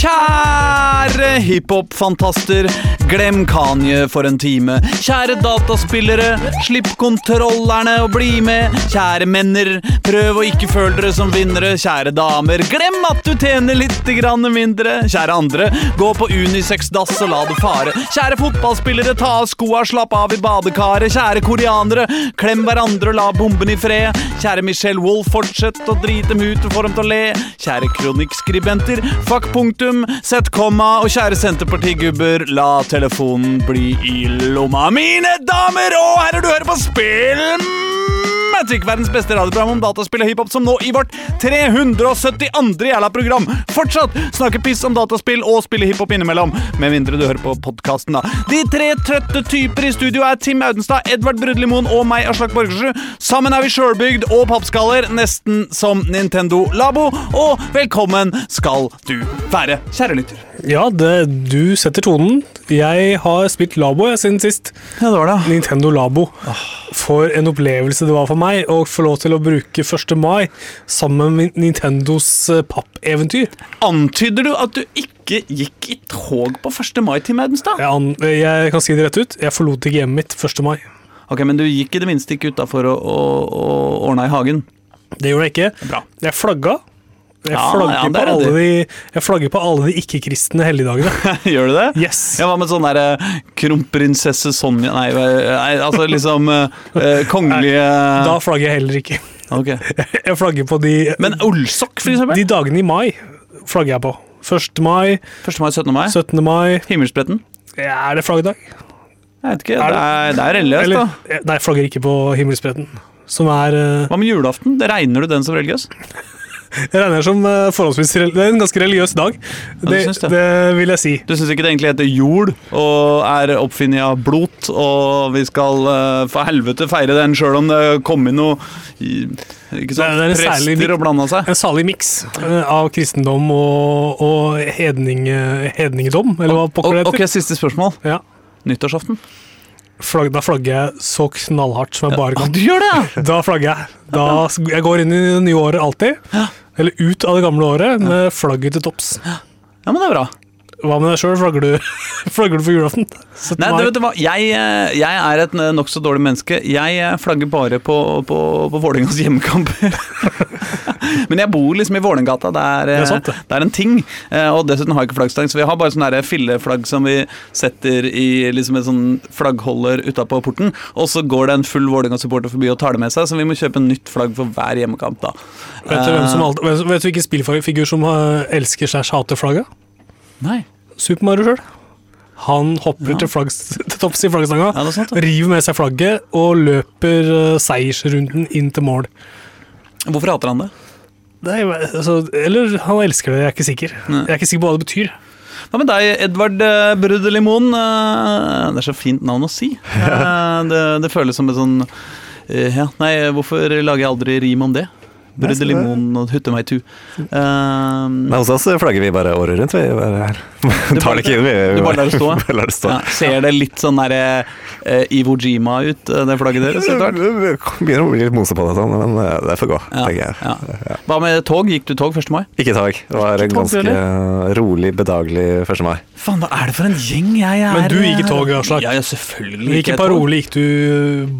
Kjære hiphop-fantaster, glem Kanye for en time. Kjære dataspillere, slipp kontrollerne og bli med. Kjære menner, prøv å ikke føle dere som vinnere. Kjære damer, glem at du tjener litt mindre. Kjære andre, gå på Unisex-dass og la det fare. Kjære fotballspillere, ta av skoa, slapp av i badekaret. Kjære koreanere, klem hverandre og la bomben i fred. Kjære Michelle Wolff, fortsett å drite dem ut og få dem til å le. Kjære kronikkskribenter, fuck punktum, sett komma, og kjære Senterpartigubber, la telefonen bli i lomma. Mine damer og herrer, du hører på Spillmatic, verdens beste radioprogram om dataspill og hiphop, som nå i vårt 372. jævla program fortsatt snakker piss om dataspill og spiller hiphop innimellom. Med mindre du hører på podkasten, da. De tre trøtte typer i studio er Tim Audenstad, Edvard Brudlimoen og meg, Aslak Borgersrud. Sammen er vi sjølbygd og pappskaller, nesten som Nintendo Labo. Og velkommen skal du være, kjære lytter. Ja, det, du setter tonen. Jeg har spilt Labo jeg, siden sist. Ja, det var det. Nintendo Labo. For en opplevelse det var for meg å få lov til å bruke 1. mai sammen med Nintendos eh, pappeventyr. Antyder du at du ikke gikk i tog på 1. mai, til Audenstad? Jeg, jeg kan si det rett ut, jeg forlot ikke hjemmet mitt 1. mai. Ok, men du gikk i det minste ikke utafor og, og, og ordna i hagen. Det gjorde jeg ikke. Bra. Jeg flagga. Jeg, flagger, ja, det på alle de, jeg flagger på alle de ikke-kristne helligdagene. Gjør du det? Yes. Ja, Hva med sånn derre kronprinsesse Sonja Nei, nei, altså liksom eh, kongelige kongelige Da flagger jeg heller ikke. Okay. Jeg flagger på de, Men Olsok, for eksempel? de dagene i mai. flagger jeg på. 1. mai, 1. mai, 17. mai? 17. mai Himmelspretten? ja, Er det flaggdag? Jeg vet ikke. Er Det det- er, det er religiøst, Eller, da. eh, nei, jeg flagger ikke på himmelspretten. Som er eh, Hva med julaften? Det Regner du den som religiøs? Jeg regner som eh, forholdsvis Det er en ganske religiøs dag. Det, ja, det? det vil jeg si. Du syns ikke det egentlig heter jord og er oppfunnet av blot, og vi skal eh, for helvete feire den sjøl om det kom inn noe ikke sant, Det er en særlig- prester og blanda seg? En salig miks eh, av kristendom og, og hedning, hedningdom, eller hva pokker det Ok, heter. Siste spørsmål. Ja. Nyttårsaften? Flagg, da flagger jeg så knallhardt som jeg bare kan. kan. du gjør det, ja! Da flagger jeg. Da, jeg går inn i nye året alltid. Eller ut av det gamle året med flagget til topps. Ja, men det er bra. Hva med deg sjøl? Flagger, du- flagger du for julaften? Nei, du det, vet du hva? Jeg, eh, jeg er et nokså dårlig menneske. Jeg eh, flagger bare på, på, på Vålerengas hjemmekamper. Men jeg bor liksom i Vålerengata. Det, Det eh, det. er en ting. Eh, Og dessuten har jeg ikke flaggstang, så vi har bare sånn der filleflagg som vi setter i liksom en sånn flaggholder utapå porten. Og så går det en full Vålerenga-supporter forbi og tar det med seg, så vi må kjøpe en nytt flagg for hver hjemmekamp. da. Vet du, hvem som Eh, alltid, vet, du hvilken spillfigur som eh, elsker slash hater flagget? Nei. Super Mario sjøl. Han hopper Ja. til, flaggs, til topps i flaggstanga, Ja, er sant. river med seg flagget og løper eh, seiersrunden inn til mål. Hvorfor hater han det? Nei, altså, eller han elsker det, jeg er ikke sikker. Nei. Jeg er ikke sikker på hva det betyr. Hva med deg, Edvard Brudelimoen? Brudelimon? Eh, det er så fint navn å si. Eh, det, det føles som et sånn eh, Ja, nei, hvorfor lager jeg aldri rim om det? Brudelimon og hutte meg tu. Eh, Nei, hos oss flagger vi bare året rundt. Vi bare her. tar det ikke inn. Vi, du bare lar det stå? bare lar det stå. ja, ser det litt sånn der uh, Iwo Jima ut, eh, det flagget deres? etter hvert? Begynner å bli litt mose på det, sånn, men eh, det får gå, Ja, tenker jeg. ja. Hva med tog? Gikk du tog 1. mai? Ikke tog. Det var en ganske tog, ganske rolig, bedagelig 1. mai. Faen, hva er det for en gjeng jeg er? Men du gikk i tog, Aslak. Ja, selvfølgelig. Hvilken parole gikk du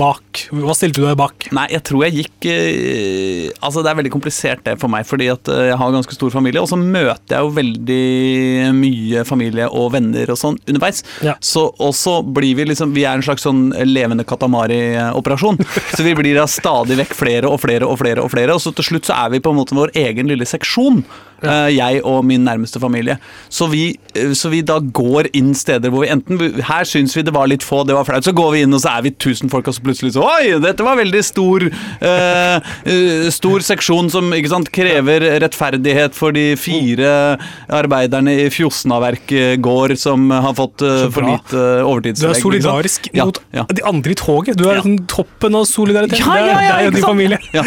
bak? Hva stilte du deg bak? Nei, jeg tror jeg gikk uh, Altså, det er veldig komplisert det for meg, fordi at eh, jeg har ganske stor familie, og så møter jeg jo veldig mye familie og venner og sånn underveis. Ja. Så, og så blir vi liksom Vi er en slags sånn levende katamari-operasjon. så vi blir da stadig vekk flere og flere og flere, og flere, og så til slutt så er vi på en måte vår egen lille seksjon. Eh, jeg og min nærmeste familie. Så vi, eh, så vi da går inn steder hvor vi enten Her syns vi det var litt få, det var flaut. Så går vi inn, og så er vi tusen folk, og så plutselig så Oi, dette var veldig stor eh, eh, Stor seksjon som ikke sant, krever rettferdighet for de fire arbeiderne i Fjosnaverk gård som har fått eh, for lite overtidsregning. Du er solidarisk Ja, mot ja. de andre i toget. Du er Ja. liksom toppen av solidaritet. Ja, ja, ja, det er deg og din familie. Ja.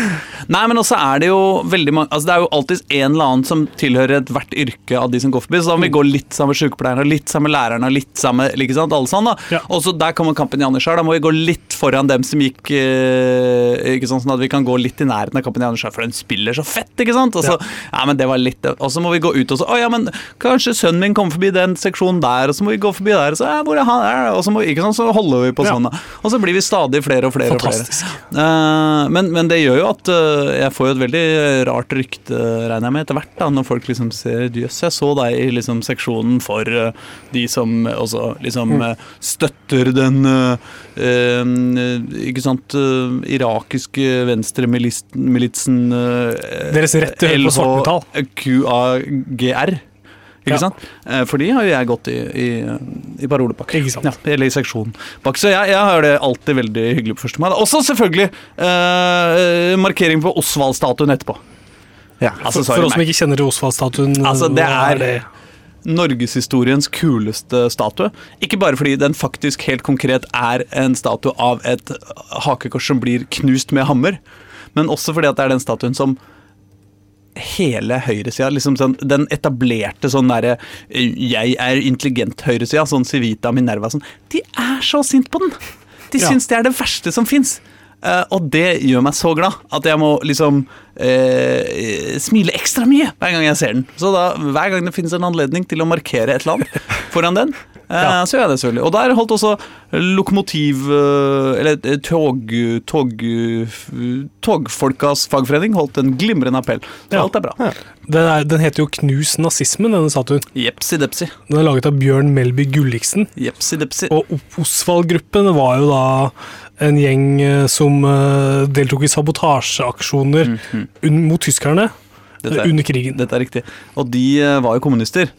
Nei, men også er det jo veldig mange altså Det er jo alltid en eller annen som tilhører ethvert yrke av de som går forbi. Så da må vi Mm. gå litt sammen med sykepleierne, litt sammen med lærerne, litt sammen med ikke sant, alle sånn da Ja. Og så der kommer Kampen i Anders her. Da må vi gå litt foran dem som gikk eh, Ikke sant, sånn at vi kan gå litt i nærheten av Kampen Janitsjar, for den spiller så fett, ikke sant? Og så, ja. men det var litt Og så må vi gå ut og så Å ja, men kanskje sønnen min kommer forbi den seksjonen der, og så må vi gå forbi der, og så ja, hvor er han der? Og så, må, ikke sant, så holder vi på Ja. sånn. Og så blir vi stadig flere og flere og flere. Fantastisk. Eh, men, men det gjør jo at uh, jeg får jo et veldig rart rykte, regner jeg med, etter hvert. da, Når folk liksom ser Jøss, jeg så deg i liksom seksjonen for uh, de som også liksom eh, støtter den Ikke sant eh, irakiske venstremilitsen uh, Deres rett til å høre på svartmetall. LHQAGR. Ikke Ja. sant? Eh, For de har jo jeg gått i, i, i parolepakke. Ja, eller i seksjonen bak. Så jeg, jeg har det alltid veldig hyggelig på 1. mai. Også selvfølgelig eh, markering på Osvald-statuen etterpå. Ja. Altså, For, for oss som ikke kjenner Osvald-statuen, Altså, det er, er- det? Norgeshistoriens kuleste statue. Ikke bare fordi den faktisk helt konkret er en statue av et hakekors som blir knust med hammer, men også fordi at det er den statuen som hele høyresida, liksom sånn, den etablerte sånn derre 'jeg er intelligent' høyresida, sånn Civita Minerva sånn, de er så sint på den! De Ja. syns det er det verste som fins. Og det gjør meg så glad at jeg må liksom eh, smile ekstra mye hver gang jeg ser den. Så da, hver gang det finnes en anledning til å markere et land foran den, eh, Ja. så gjør jeg det selvfølgelig. Og der holdt også lokomotiv... eh, Eller eh, tog... tog eh, togfolkas fagforening holdt en glimrende appell. Så Ja. alt er bra. Den, er, den heter jo Knus nazismen, denne statuen. Jepsi depsi. Den er laget av Bjørn Melby Gulliksen. Jepsi depsi. Og Osvald-gruppen var jo da en gjeng eh, som eh, deltok i sabotasjeaksjoner un- mot tyskerne Mm. Dette under krigen. Dette er riktig. Og de eh, var jo kommunister.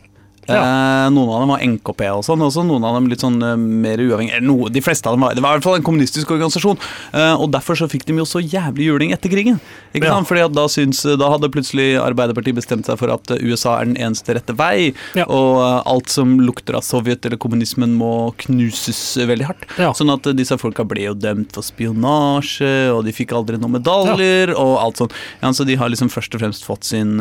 Eh, noen av dem var NKP og sånn, også noen av dem litt sånn eh, mer uavhengig noe, De fleste av dem var Det var i hvert fall en kommunistisk organisasjon, eh, og derfor så fikk de jo så jævlig juling etter krigen. Ikke Ja. sant? Fordi da, syns, da hadde plutselig Arbeiderpartiet bestemt seg for at USA er den eneste rette vei, Ja. og alt som lukter av Sovjet eller kommunismen må knuses veldig hardt. Ja. Sånn at disse folka ble jo dømt for spionasje, og de fikk aldri noen medaljer, og alt sånt. Ja, så de har liksom først og fremst fått sin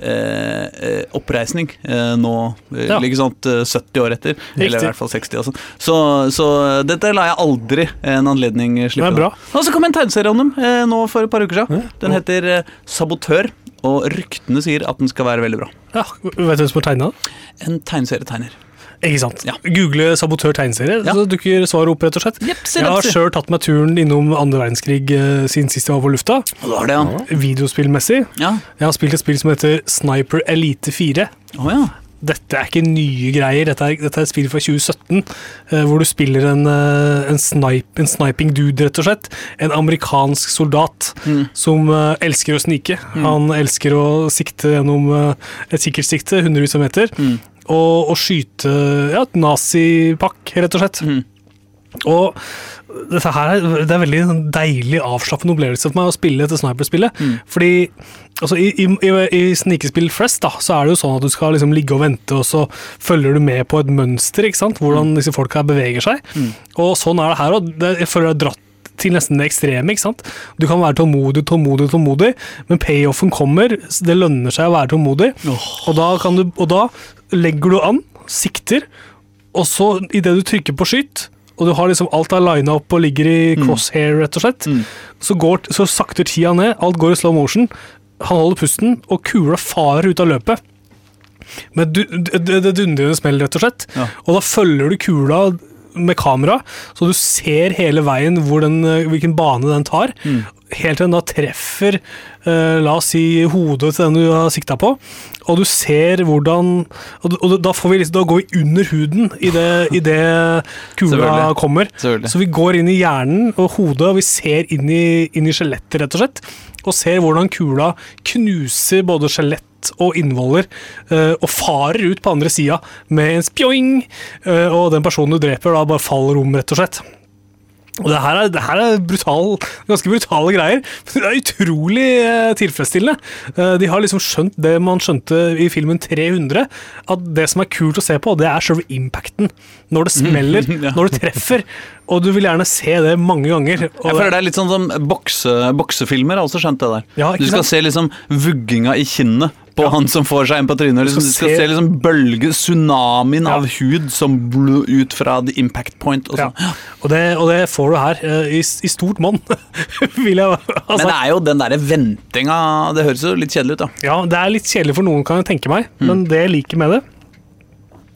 eh, eh, oppreisning eh, nå, eh, Ja. ikke sant, eh, 70 år etter. Eller i hvert fall 60. Altså. Så, så dette lar jeg aldri en anledning slippe. Det. Og så kom en tegneserie om dem eh, nå for et par uker siden. Den heter eh, Sabotør, og ryktene sier at den skal være veldig bra. Ja, vet du hvem som har tegna? En tegneserietegner. Ikke sant. Ja. Google sabotør tegneserie, Ja. så dukker svaret opp, rett og slett. Yep, Jeg har sjøl tatt meg turen innom andre verdenskrig eh, siden sist jeg var på lufta. Og det var det, ja. Videospillmessig. Ja. Jeg har spilt et spill som heter Sniper Elite 4. Oh, ja. Dette er ikke nye greier, dette er, dette er et spill fra 2017, eh, hvor du spiller en, eh, en, snipe, en sniping dude, rett og slett. En amerikansk soldat Mm. som eh, elsker å snike. Han elsker å sikte gjennom eh, et sikkerhetssikte, hundrevis av meter, Mm. Og, og skyte ja, et nazipakk, rett og slett. Mm. Og dette her er, det er veldig deilig, avslappende opplevelse for meg å spille dette sniperspillet. Mm. Fordi altså, i, i, i, i snikespill flest da, så er det jo sånn at du skal liksom ligge og vente, og så følger du med på et mønster, ikke sant? hvordan disse folka beveger seg. Mm. Og sånn er det her òg. Jeg føler jeg har dratt til nesten det ekstreme. ikke sant? Du kan være tålmodig, tålmodig, tålmodig, men payoffen kommer. Det lønner seg å være tålmodig. Og, da kan du, og da legger du an, sikter, og så idet du trykker på skyt, og du har liksom alt er lina opp og ligger i crosshair, rett og slett, Mm. så, går, så sakter tida ned, alt går i slow motion, han holder pusten, og kula farer ut av løpet. Men du, det, det en smell, rett og slett. Ja. Og da følger du kula med kamera, så du ser hele veien den, eh, hvilken bane den tar. Mm. Helt til den da treffer, eh, la oss si, hodet til den du har sikta på. Og du ser hvordan Og, og da, får vi liksom, da går vi under huden idet i det kula Selvfølgelig. kommer. Selvfølgelig. Så vi går inn i hjernen og hodet, og vi ser inn i, inn i skjelettet, rett og slett. Og ser hvordan kula knuser både skjelett skatt og innvoller eh, og farer ut på andre sida med en spjoing, eh, og den personen du dreper, da bare faller om, rett og slett. Og det her er, det her er brutal, ganske brutale greier. Men det er utrolig eh, tilfredsstillende. Eh, de har liksom skjønt det man skjønte i filmen 300, at det som er kult å se på, det er selve impacten. Når det smeller, ja. når du treffer. Og du vil gjerne se det mange ganger. Jeg føler det er litt sånn som bokse, boksefilmer. Har også skjønt det der. Ja, du skal sant? se liksom vugginga i kinnet på Ja. han som får seg en på trynet. Liksom, Du skal se- se liksom bølge, tsunamien Ja. av hud som blo ut fra the impact point. Og Ja. sånn. Og, det, og det får du her, eh, i, i stort monn, vil jeg ha Men det er jo den derre ventinga Det høres jo litt kjedelig ut, da. Ja, det er litt kjedelig for noen, kan jeg tenke meg, Mm. men det jeg liker med det,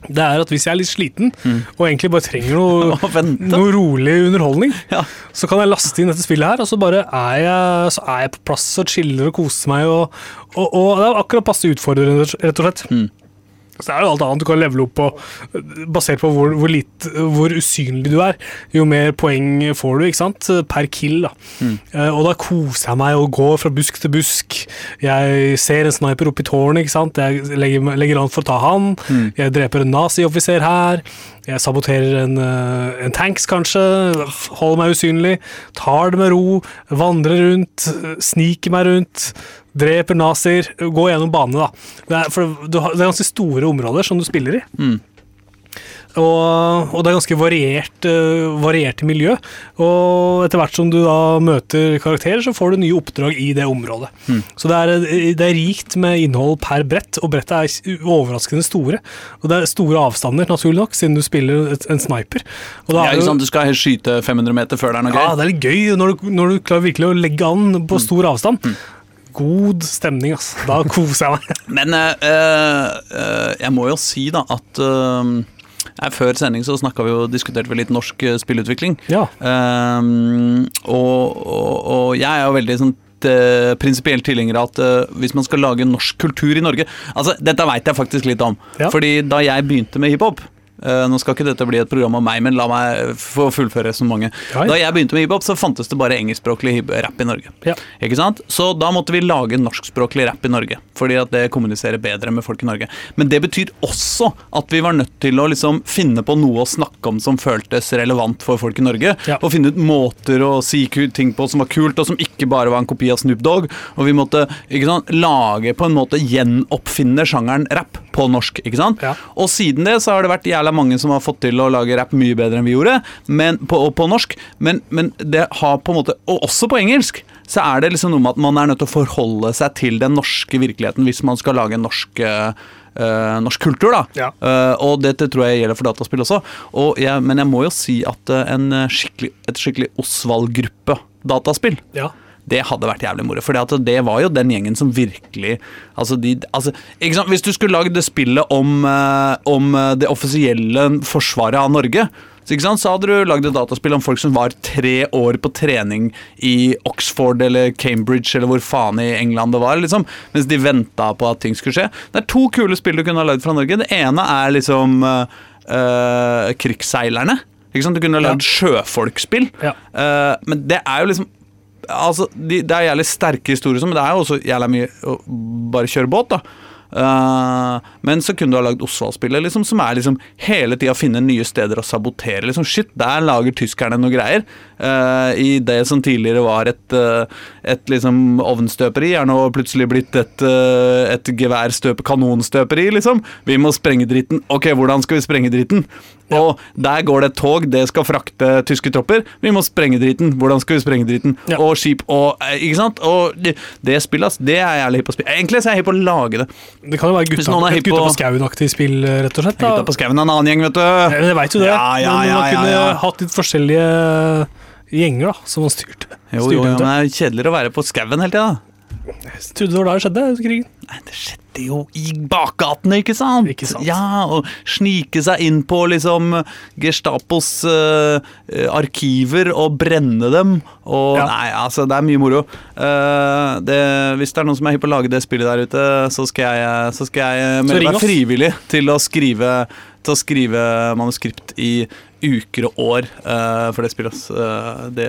det er at hvis jeg er litt sliten, og egentlig bare trenger noe, noe rolig underholdning, Ja. så kan jeg laste inn dette spillet her, og så bare er jeg, så er jeg på plass og chiller og koser meg, og, og, og det er akkurat passe utfordrende, rett og slett. Mm. Så det er jo alt annet du kan levele opp på, basert på hvor, hvor, litt, hvor usynlig du er. Jo mer poeng får du, ikke sant, per kill. da. Mm. Uh, og da koser jeg meg og går fra busk til busk. Jeg ser en sniper oppi i tårnet, ikke sant. Jeg legger, legger an for å ta han. Mm. Jeg dreper en nazioffiser her. Jeg saboterer en, eh, en tanks, kanskje. Holder meg usynlig. Tar det med ro. Vandrer rundt. Sniker meg rundt. Dreper nazier. Gå gjennom banene, da. Det er, for det er ganske store områder som du spiller i. Mm. Og, og det er ganske variert, uh, variert miljø. Og etter hvert som du da møter karakterer, så får du nye oppdrag i det området. Mm. Så det er, eh, det er rikt med innhold per brett, og brettet er overraskende store. Og det er store avstander, naturlig nok, siden du spiller et, en sniper. Ja, ikke sant? Du skal skyte 500 meter før det er noe ja, gøy. det er litt gøy når du, når du klarer virkelig å legge an Mm. på stor avstand. God stemning, altså. Da koser jeg meg. Men uh, uh, jeg må jo si da at eh, Før sending så snakka vi jo, diskuterte vi litt norsk eh, spillutvikling. Ja. Um, og, og, og jeg er jo veldig sånn eh, prinsipielt tilhenger av at uh, hvis man skal lage norsk kultur i Norge Altså, Dette veit jeg faktisk litt om. Ja. Fordi da jeg begynte med hiphop Nå skal ikke dette bli et program om meg, men la meg få fullføre resonnementet. Ja, ja. Da jeg begynte med hiphop, så fantes det bare engelskspråklig rap i Norge. Ja. Ikke sant? Så da måtte vi lage norskspråklig rap i Norge, fordi at det kommuniserer bedre med folk i Norge. Men det betyr også at vi var nødt til å liksom finne på noe å snakke om som føltes relevant for folk i Norge. Og finne ut måter å si ting på som var kult, og som ikke bare var en kopi av Snoop Dogg. Og vi måtte ikke sant, lage på en måte gjenoppfinne sjangeren rap på norsk. ikke sant? Og siden det så har det vært jævla mange som har fått til å lage rapp mye bedre enn vi gjorde, men, på, og på norsk. Men, men det har på en måte Og også på engelsk. Så er det liksom noe med at man er nødt til å forholde seg til den norske virkeligheten hvis man skal lage en norsk eh, norsk kultur, da. Ja. uh, og dette tror jeg gjelder for dataspill også. Og jeg, men jeg må jo si at en skikkelig, et skikkelig Osvald-gruppe-dataspill Ja. Det hadde vært jævlig moro. For det var jo den gjengen som virkelig altså de, altså, ikke sant? Hvis du skulle lagd det spillet om, eh, om eh, det offisielle forsvaret av Norge, så, så hadde du lagd et dataspill om folk som var tre år på trening i Oxford eller Cambridge eller hvor faen i England det var, liksom, mens de venta på at ting skulle skje. Det er to kule spill du kunne ha lagd fra Norge. Det ene er liksom eh, Krigsseilerne. Du kunne ha lagd sjøfolkspill. Ja. Uh, men det er jo liksom Altså, de, Det er jævlig sterke historier, men det er jo også jævlig mye å bare kjøre båt. da Uh, men så kunne du ha lagd Osvald-spillet, liksom, som er liksom hele tida finne nye steder å sabotere. liksom Shit, der lager tyskerne noe greier. Eh, I det som tidligere var et, eh, et liksom ovnstøperi, er nå plutselig blitt et, uh, et geværstøpe, kanonstøperi, liksom. Vi må sprenge dritten. Ok, hvordan skal vi sprenge dritten? Og der går det et tog, det skal frakte tyske tropper. Vi må sprenge driten. Hvordan skal vi sprenge driten? Ja. Og skip og Ikke sant? Og det, det spillet, det er jeg hypp på å spille. Egentlig så er jeg hypp på å lage det. Det kan jo være gutta, et gutta på- skauen-aktig spill, rett og slett. Da. Gutta på skauen er en annen gjeng, vet du. Ja, Jeg veit jo det. Ja, ja, men ja, man ja, kunne ja. hatt litt forskjellige gjenger da, som han styrte. Jo, styrte jo, men det er kjedeligere å være på skauen hele tida. Jeg trodde det var da det skjedde, krigen. Nei, det skjedde jo i bakgatene, ikke sant? Ikke sant. Ja, og snike seg inn på liksom Gestapos eh, eh, arkiver og brenne dem. Og Ja. Nei, altså, det er mye moro. Eh, det, hvis det er noen som er hypp på å lage det spillet der ute, så skal jeg, så skal jeg melde ring meg oss. frivillig til å skrive til å skrive manuskript i uker og år uh, for det spillet. Eh, det,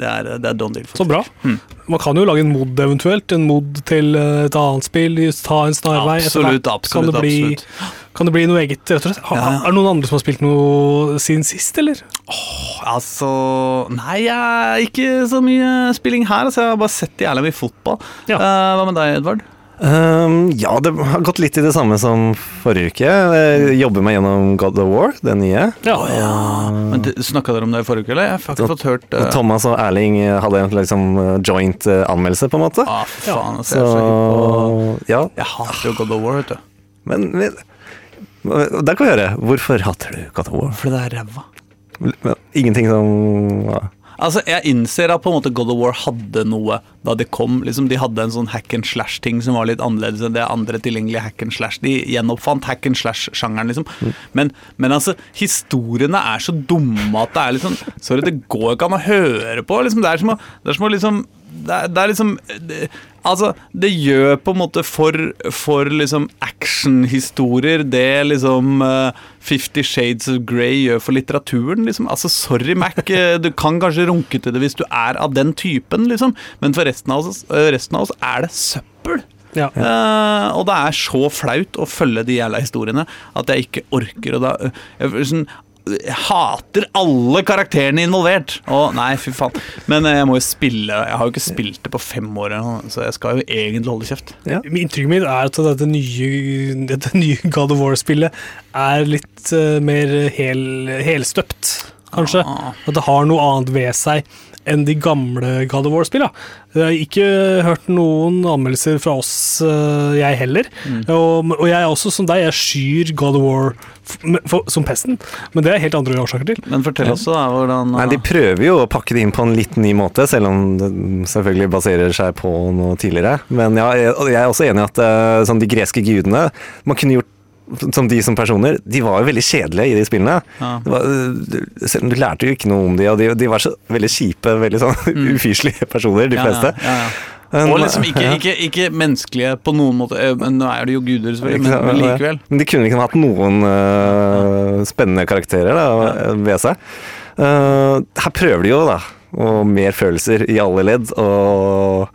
det, er, det er done deal. Så bra. Mm. Man kan jo lage en mod eventuelt. En mod til eh, et annet spill. Ta en snarvei. Absolutt, absolutt. Kan det, bli, kan det bli noe eget, rett og slett? Ja. Er det noen andre som har spilt noe siden sist, eller? Altså Nei, jeg ikke så mye spilling her. Altså, jeg har bare sett jævlig mye fotball. Ja. Uh, hva med deg, Edvard? Um, ja, det har gått litt i det samme som forrige uke. Jeg jobber meg gjennom God of War, det nye. Ja. Men Snakka dere om det i forrige uke, eller? Jeg har ikke fått hørt uh, Thomas og Erling hadde en liksom joint eh, anmeldelse, på en måte. ah, faen, altså, Så jeg, så ja. jeg hater jo God of War, vet du. Men, men der kan vi høre. Hvorfor hater du God of War? Fordi det er ræva. Ingenting som ja. Altså, Jeg innser at på en måte God of War hadde noe da det kom. liksom De hadde en sånn hack and slash-ting som var litt annerledes enn det andre tilgjengelige hack and slash. De gjenoppfant hack and slash-sjangeren, liksom. Men, men altså, historiene er så dumme at det er liksom Sorry, det går ikke an å høre på. liksom Det er som å, det er som å liksom det det er liksom det, Altså, det gjør på en måte for, for liksom actionhistorier det liksom uh, Fifty Shades of Grey gjør for litteraturen, liksom. Altså, sorry, Mac, eh, du kan kanskje runke til det hvis du er av den typen, liksom, men for resten av oss, eh, resten av oss er det søppel. Ja. Uh, og det er så flaut å følge de jævla historiene at jeg ikke orker. Og da, jeg, sånn, jeg hater alle karakterene involvert. Å nei, fy faen. Men eh, jeg må jo spille. Jeg har jo ikke spilt det på fem år, så jeg skal jo egentlig holde kjeft. Inntrykket mitt er at dette nye, dette nye God of War-spillet er litt uh, mer hel, helstøpt, kanskje. Ah. At det har noe annet ved seg enn de gamle God of War-spillene. Jeg har ikke hørt noen anmeldelser fra oss, eh, jeg heller. Mm. Og, og jeg er også som deg, jeg skyr God of War for, som pesten. Men det er helt andre årsaker til. Men fortell oss da hvordan Nei, De prøver jo å pakke det inn på en litt ny måte, selv om det selvfølgelig baserer seg på noe tidligere. Men ja, jeg, jeg er også enig i at eh, sånn, de greske gudene Man kunne gjort som de som personer, de var jo veldig kjedelige i de spillene. Ja. Det var, du, om du lærte jo ikke noe om de, og de, de var så veldig kjipe, veldig sånn ufyselige personer, de Ja, fleste. Ja. Men- Og liksom ikke, ikke, ikke menneskelige på noen måte. Eh, Men nå er det jo guder, selvfølgelig, men, men likevel. Men de kunne ikke hatt noen uh, spennende karakterer da, ved seg. Uh, her prøver de jo, da, og mer følelser i alle ledd. Og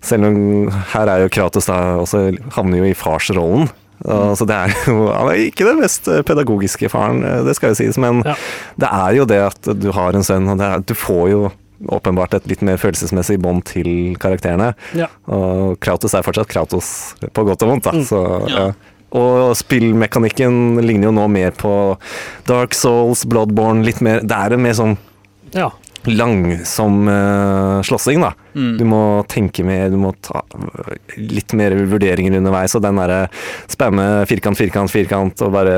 selv om her er jo Kratos da også havner jo i farsrollen. Så det er jo Han er ikke den mest pedagogiske faren, eh, det skal jo sies, men Ja. det er jo det at du har en sønn, og det er, du får jo åpenbart et litt mer følelsesmessig bånd til karakterene. Ja. Og Kratos er fortsatt Kratos, på godt og vondt. Da. Mm. Så, Ja. ja. Og spillmekanikken ligner jo nå mer på Dark Souls, Bloodborne, litt mer Det er en mer sånn Ja. Langsom uh, slåssing, da. Mm. Du må tenke mer, du må ta litt mer vurderinger underveis, og den derre spamme firkant, firkant, firkant og bare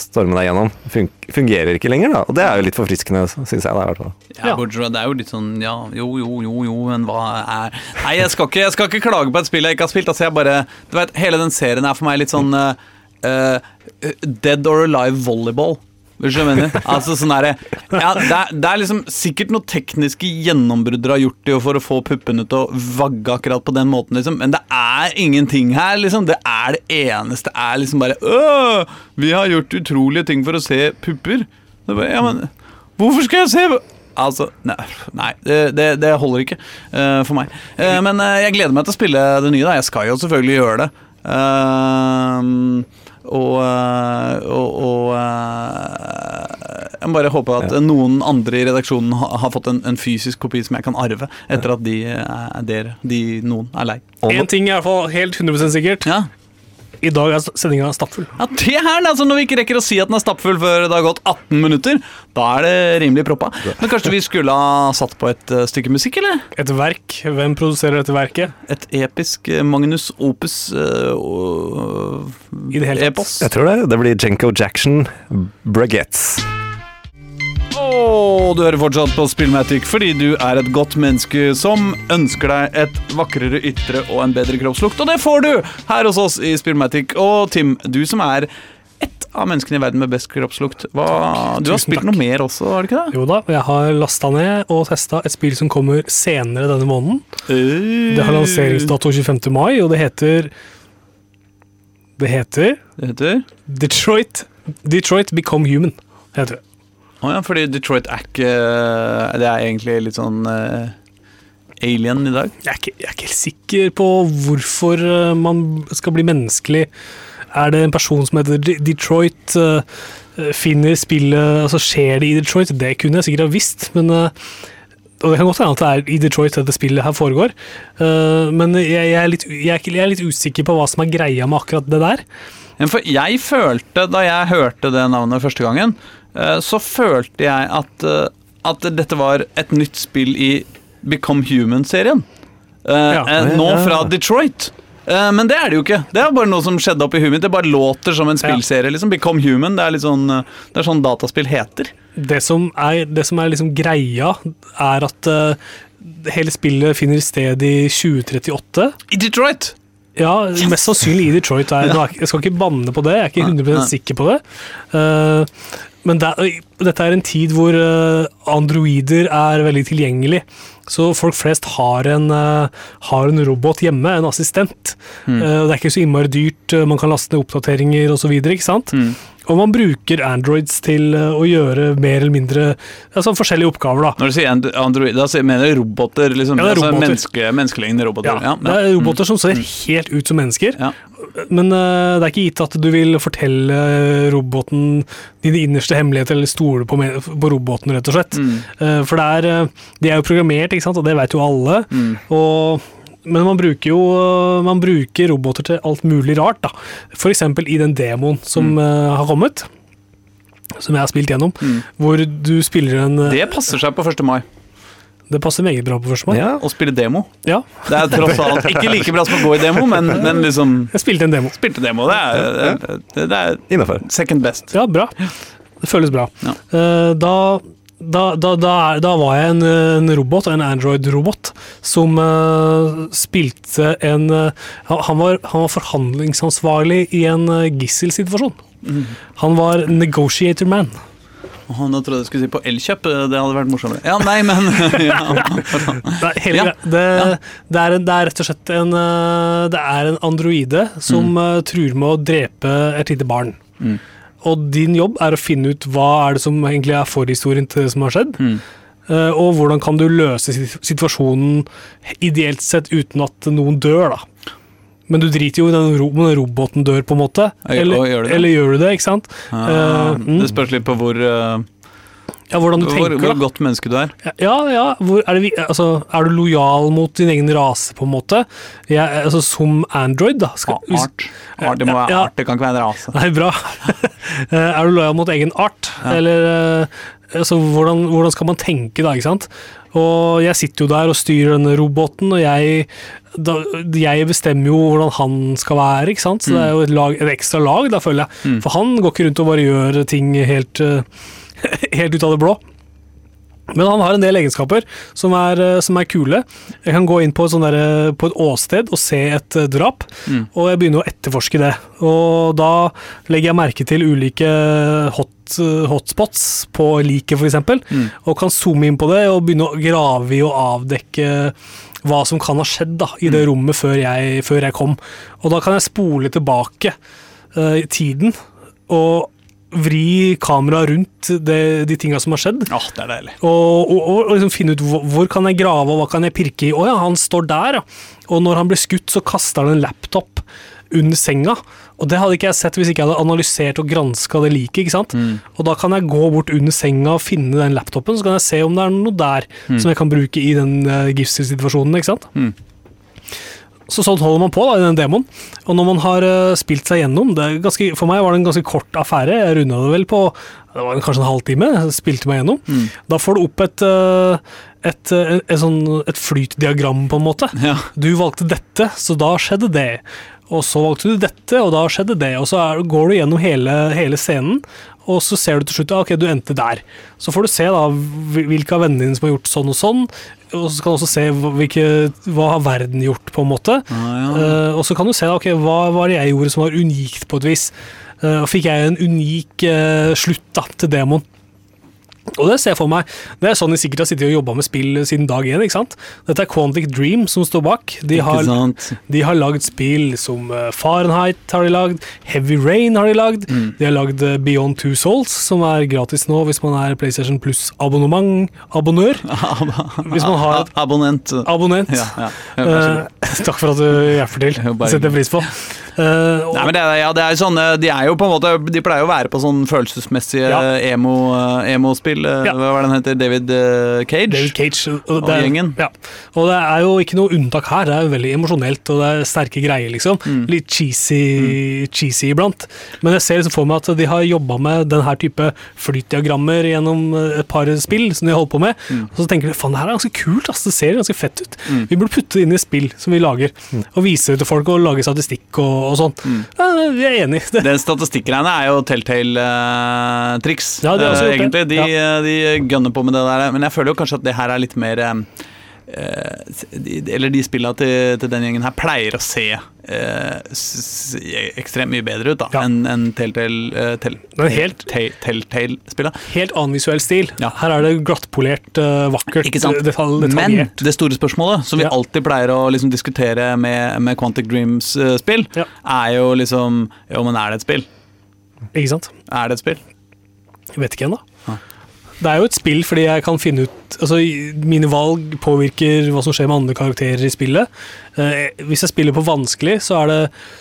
storme deg gjennom fun fungerer ikke lenger, da. Og det er jo litt forfriskende, syns jeg, da, i hvert fall. Ja, Ja. bortsett fra det er jo litt sånn ja, jo, jo, jo, jo, men hva er Nei, jeg skal ikke, jeg skal ikke klage på et spill jeg ikke har spilt. Altså, jeg bare Du vet, hele den serien er for meg litt sånn uh, uh, Dead or Alive volleyball. Hvis du mener? Altså sånn derre ja, det, er, det er liksom sikkert noen tekniske gjennombrudd dere har gjort det for å få puppene til å vagge akkurat på den måten, liksom. Men det er ingenting her, liksom. Det er det eneste. Det er liksom bare vi har gjort utrolige ting for å se pupper. Det er bare, ja, men Hvorfor skal jeg se Altså, nei, nei det, det, det holder ikke uh, for meg. Uh, men uh, jeg gleder meg til å spille det nye. da Jeg skal jo selvfølgelig gjøre det. Ehm, og eh, og, og eh, jeg bare håper at noen andre i redaksjonen har fått en, en fysisk kopi som jeg kan arve, etter at de, er der, de noen, er lei. Og Én ting er i hvert fall helt 100 sikkert. Ja, I dag er sendinga stappfull. ja det her, altså Når vi ikke rekker å si at den er stappfull før det har gått 18 minutter, da er det rimelig proppa. Men kanskje vi skulle ha satt på et eh, stykke musikk, eller? Et verk. Hvem produserer dette verket? Et episk eh, Magnus Opus uh, uh, I det hele tatt. epos. jeg tror det. Det blir Jenko Jackson Bragettes. Og du hører fortsatt på Spillmatic fordi du er et godt menneske som ønsker deg et vakrere ytre og en bedre kroppslukt. Og det får du her hos oss i Spillmatic. Og Tim, du som er ett av menneskene i verden med best kroppslukt. Hva, du har spilt noe mer også, har du ikke det? Jo da, jeg har lasta ned og testa et spill som kommer senere denne måneden. Det har lanseringsdato 25. mai, og det heter Det heter Det heter Detroit Detroit Become Human, heter det. Å ja, fordi Detroit er ikke Det er egentlig litt sånn uh, alien i dag. Jeg er, ikke, jeg er ikke helt sikker på hvorfor eh, man skal bli menneskelig. Er det en person som heter Detroit, Uh, finner spillet Altså skjer det i Detroit? Det kunne jeg sikkert ha visst, men uh, og Det kan godt hende at det er i Detroit dette spillet her foregår, Eh, men jeg, jeg, er litt, jeg, er jeg er litt usikker på hva som er greia med akkurat det der. For jeg følte, da jeg hørte det navnet første gangen, eh, så følte jeg at, eh, at dette var et nytt spill i Become Human-serien. Eh, Ja. eh, Nå fra Detroit. Eh, Men det er det jo ikke. Det er bare noe som skjedde oppi huet mitt. Det bare låter som en spillserie. liksom Become Human. Det er litt sånn eh, Det er sånn dataspill heter. Det som er, det som er liksom greia, er at uh, hele spillet finner sted i 2038. I Detroit! Ja, mest sannsynlig i Detroit. Er, jeg skal ikke banne på det, jeg er ikke 100 Nei. sikker på det. Eh, men det, dette er en tid hvor eh, androider er veldig tilgjengelig. Så folk flest har en, eh, har en robot hjemme, en assistent. Mm. Eh, det er ikke så innmari dyrt, man kan laste ned oppdateringer osv. Mm. Og man bruker androids til eh, å gjøre mer eller mindre altså forskjellige oppgaver. da. Når du sier and- Android, da mener du roboter? Liksom, Ja, det er altså. Menneske, menneskelignende roboter. Ja, Ja, det er roboter som ser helt ut som mennesker. Ja. Men uh, det er ikke gitt at du vil fortelle roboten dine innerste hemmeligheter, eller stole på, på roboten, rett og slett. Mm. Uh, for det er, de er jo programmert, ikke sant? og det vet jo alle. Mm. Og, men man bruker jo man bruker roboter til alt mulig rart. da. F.eks. i den demoen som eh, har kommet. Som jeg har spilt gjennom. Mm. Hvor du spiller en eh, Det passer seg på 1. mai. Det passer meget bra på 1. mai. Ja. Å spille demo. Ja, Det er tross alt ikke like bra som å gå i demo, men, men liksom jeg spilte en demo. Spilte demo, det er, det, det er Innafor. second best. Ja, bra. Det føles bra. Ja. Eh, da, da, da, da, da var jeg en, en robot, en Android-robot, som uh, spilte en uh, han, var, han var forhandlingsansvarlig i en uh, gisselsituasjon. Mm. Han var negotiator man. Oh, nå trodde jeg skulle si på Elkjøp, det hadde vært morsommere. Ja, nei, men ja. Nei, hele Ja. det, Ja. det, er det er rett og slett en Det er en androide som eh, truer med å drepe et lite barn. Mm. Og din jobb er å finne ut hva er det som egentlig er forhistorien til det som har skjedd. Mm. Eh, og hvordan kan du løse situasjonen ideelt sett uten at noen dør, da. Men du driter jo i den, om den roboten dør, på en måte. Eller, gjør eller gjør du det, ikke sant? Uh, mm. Det spørs litt på hvor, eh, Ja, hvordan du tenker, hvor hvor godt menneske du er. Ja, ja. Er, det, altså, er du lojal mot din egen rase, på en måte? Jeg, altså, som Android, da. Skal, ja, art. art. Det må være Ja. art, det kan ikke være en rase. Nei, bra. Eh, er du lojal mot egen art? Eller eh, altså, hvordan, hvordan skal man tenke, da? ikke sant? Og jeg sitter jo der og styrer denne roboten, og jeg, da, jeg bestemmer jo hvordan han skal være, ikke sant? Så det er jo et, lag, et ekstra lag, da føler jeg. Mm. For han går ikke rundt og bare gjør ting helt, eh, helt ut av det blå. Men han har en del egenskaper som er, eh, som er kule. Jeg kan gå inn på der, på et åsted og se et eh, drap, Mm. og jeg begynner å etterforske det. Og da legger jeg merke til ulike hot, eh, hotspots på liket, f.eks., Mm. og kan zoome inn på det og begynne å grave i og avdekke hva som kan ha skjedd da, i det rommet før jeg, før jeg kom. Og da kan jeg spole tilbake uh, tiden og vri kameraet rundt det, de tinga som har skjedd. Ja, det er deilig. Og, og, og, og liksom finne ut hvor, hvor kan jeg grave, og hva kan jeg pirke i. Å ja, han står der, ja. Og når han blir skutt, så kaster han en laptop under senga. Og det hadde ikke jeg sett hvis ikke jeg hadde analysert og granska det liket. ikke sant? Mm. Og da kan jeg gå bort under senga og finne den laptopen, så kan jeg se om det er noe der Mm. som jeg kan bruke i den uh, giftsituasjonen. ikke sant? Mm. Så sånn holder man på da, i den demoen. Og når man har uh, spilt seg gjennom det er ganske, For meg var det en ganske kort affære. Jeg runda det vel på det var kanskje en halvtime. Spilte meg gjennom. Mm. Da får du opp et, eh, et, eh, et, sånn, et flytdiagram, på en måte. Ja. Du valgte dette, så da skjedde det. Og så valgte du dette, og da skjedde det. Og så er, går du gjennom hele, hele scenen, og så ser du til slutt ja, ok, du endte der. Så får du se da hvilke av vennene dine som har gjort sånn og sånn, og så kan du også se hvilke, hva har verden gjort, på en måte. Ah, ja. uh, og så kan du se da, ok, hva var det jeg gjorde som var unikt på et vis. Uh, og fikk jeg en unik uh, slutt da, til demoen. Og det ser jeg for meg. Det er sånn de sikkert har sittet og jobba med spill siden dag én. ikke sant? Dette er Quantic Dream som står bak. De har, de har lagd spill som eh, Fahrenheit, har de lagd, Heavy Rain har de lagd. Mm. De har lagd eh, Beyond Two Souls, som er gratis nå hvis man er PlayStation Pluss abonnement, abonnør. Hvis man har et Abonnent. abonnent. Ja, ja. Eh, takk for at du hjelper til. Det setter jeg pris på. Uh, Nei, men det, er- ja, det er sånne, De er jo på en måte De pleier å være på sånn følelsesmessige emo-spill. Eh, Ja. Hva var den heter? David eh, Cage? David Cage. Og, Og det er- gjengen. Ja. og det er jo ikke noe unntak her. Det er jo veldig emosjonelt, og det er sterke greier, liksom. Mm. Litt cheesy, cheesy iblant. Men jeg ser liksom for meg at de har jobba med den her type flytdiagrammer gjennom eh, et par spill som de har holdt på med. Mm. Og så tenker de faen, det her er ganske kult, ass. det ser ganske fett ut. Mm. Vi burde putte det inn i spill som vi lager, og vise det til folk og lage statistikk og, og sånn. Mm. Ja, vi er enig. Den statistikkgreiene er jo Telltale-triks, Ja, egentlig. De, eh, de gønner på med det der. Men jeg føler jo kanskje at det her er litt mer eh, eh, Eller de spillene til, til den gjengen her pleier å se eh, ekstremt mye bedre ut da Ja. enn en Telltale uh, tell, helt- Telltale-spillene. helt annen visuell stil. Ja. Her er det glattpolert, eh, vakkert, Ikke sant? detalj, Men det store spørsmålet, som vi Ja. alltid pleier å liksom diskutere med, med Quantic Dreams-spill, er jo liksom Jo, men er det et spill? Ikke sant? Er det et spill? Jeg vet ikke ennå. Det er jo et spill fordi jeg kan finne ut Altså, mine valg påvirker hva som skjer med andre karakterer i spillet. Eh, hvis jeg spiller på vanskelig, så, det,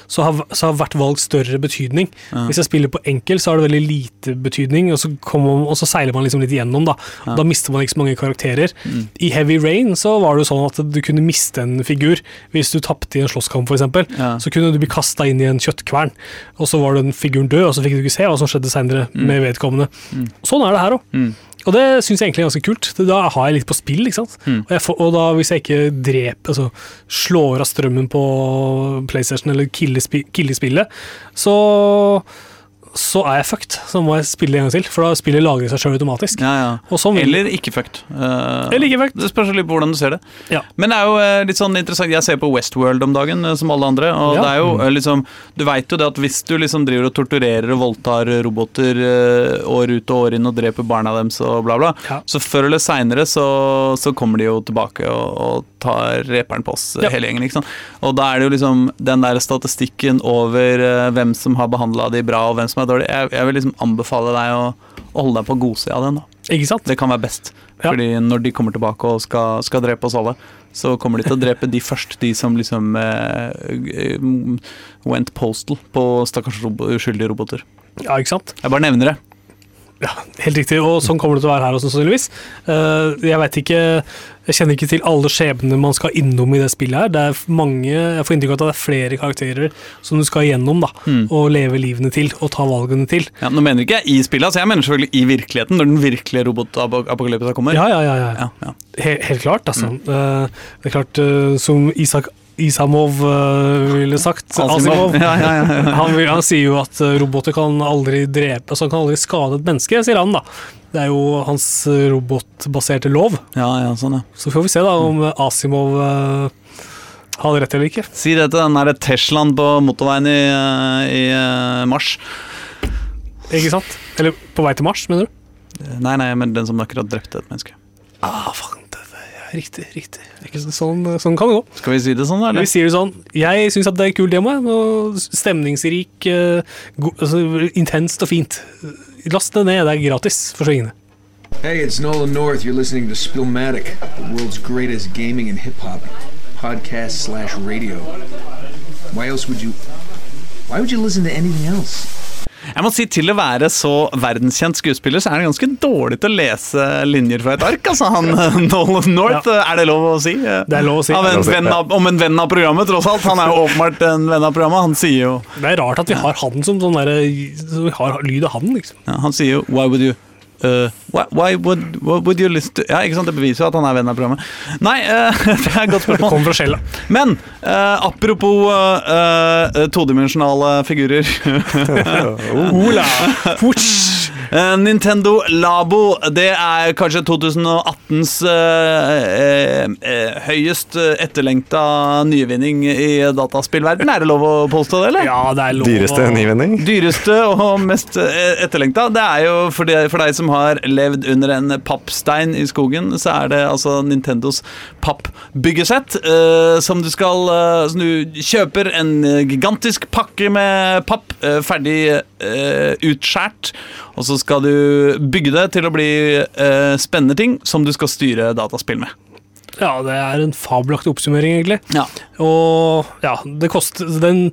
så, har, så har hvert valg større betydning. Ja. Hvis jeg spiller på enkel, så har det veldig lite betydning, og så, man- og så seiler man liksom litt igjennom. Da Ja. Da mister man ikke så mange karakterer. Mm. I Heavy Rain så var det jo sånn at du kunne miste en figur. Hvis du tapte i en slåsskamp, f.eks., Ja. så kunne du bli kasta inn i en kjøttkvern, og så var den figuren død, og så fikk du ikke se hva som skjedde seinere med vedkommende. Mm. Sånn er det her òg. Og det syns jeg egentlig er ganske kult. Da har jeg litt på spill. ikke sant? Mm. Og, får, og da hvis jeg ikke dreper, altså slår av strømmen på PlayStation eller killer, killer spillet, så så er jeg fucked. Så må jeg spille en gang til, for da spiller lagret seg sjøl automatisk. Ja, ja. Sånn Eller ikke fucked. Uh, Eller ikke fucked. Det spørs litt på hvordan du ser det. Ja. Men det er jo eh, litt sånn interessant Jeg ser på Westworld om dagen, eh, som alle andre. Og det er jo liksom Du veit jo det at hvis du liksom driver og torturerer og voldtar roboter år ut og år inn og dreper barna deres og bla, bla, så før eller seinere så, så kommer de jo tilbake og, og tar reperen på oss, hele gjengen. ikke sant? Og da er det jo liksom den der statistikken over hvem som har behandla de bra og hvem som er dårlig. Jeg, jeg vil liksom anbefale deg å, å holde deg på godsida av den. da. Ikke sant? Det kan være best. Ja. Fordi når de kommer tilbake og skal, skal drepe oss alle, så kommer de til å drepe de først, de som liksom eh, eh, went postal på stakkars robo uskyldige roboter. Ja, ikke sant? Jeg bare nevner det. Ja, Helt riktig, og sånn kommer det til å være her også, sannsynligvis. Eh, jeg vet ikke Jeg kjenner ikke til alle skjebnene man skal innom i det spillet her. Det er mange, Jeg får inntrykk av at det er flere karakterer som du skal igjennom, da. Mm. Og leve livene til, og ta valgene til. Ja, nå mener ikke jeg i spillet, altså jeg mener selvfølgelig i virkeligheten, når den virkelige robotapokalypsen kommer. Ja, ja, ja. ja. Ja, ja. Helt, helt klart, altså. Mm. det er klart, eh, som Isak Isamov eh, ville sagt Asimov. Ja, ja, ja, ja. Han, han sier jo at eh, roboter kan aldri drepe Altså han kan aldri skade et menneske, sier han da. Det er jo hans eh, robotbaserte lov. ja, ja, sånn, ja. Så får vi se da om Asimov Har hadde rett eller ikke. Si det til den derre Teslaen på motorveien i, i mars. Ikke sant? Eller på vei til Mars, mener du? Nei, nei, men den som akkurat drepte et menneske. Ah, faen. Riktig, riktig. Sånn, sånn kan det gå. Skal vi si det sånn, Vi sier det sånn. Jeg syns det er kult demo. Stemningsrik, eh, go altså, intenst og fint. Last det ned, det er gratis for svingene. Hey, it's Nolan North. You're listening to Spillmatic, the world's greatest gaming and hip hop podcast slash radio. Why else would you? Why would you listen to anything else? Jeg må si Til å være så verdenskjent skuespiller, så er det ganske dårlig til å lese linjer fra et ark. Altså, han Nolan North, er det lov å si? Det er lov å si. Av en venn om en venn av programmet, tross alt. Han er jo åpenbart en venn av programmet. Han sier jo Det er rart at vi har han som sånn derre så Vi har lyd av han, liksom. ja, Han sier jo Why would you uh, why, why would, would you listen to Ja, ikke sant, Det beviser jo at han er venn av programmet. Nei, uh, det er et godt spørsmål. Kom fra skjella. Men uh, apropos todimensjonale figurer Ola! Hutsch! Eh, Nintendo Labo, det er kanskje 2018s uh, uh, høyest etterlengta nyvinning i dataspillverden. Er det lov å påstå det, eller? Ja, det er lov Dyreste nyvinning. Dyreste og mest eh, etterlengta. Det er jo for, de, for deg som har levd under en pappstein i skogen, så er det altså Nintendos pappbyggesett. Eh, som du skal Som du kjøper en gigantisk pakke med papp, ferdig utskjært. Og så skal du bygge det til å bli eh, spennende ting som du skal styre dataspill med. Ja, det er en fabelaktig oppsummering, egentlig. Ja. Og ja, det koster den,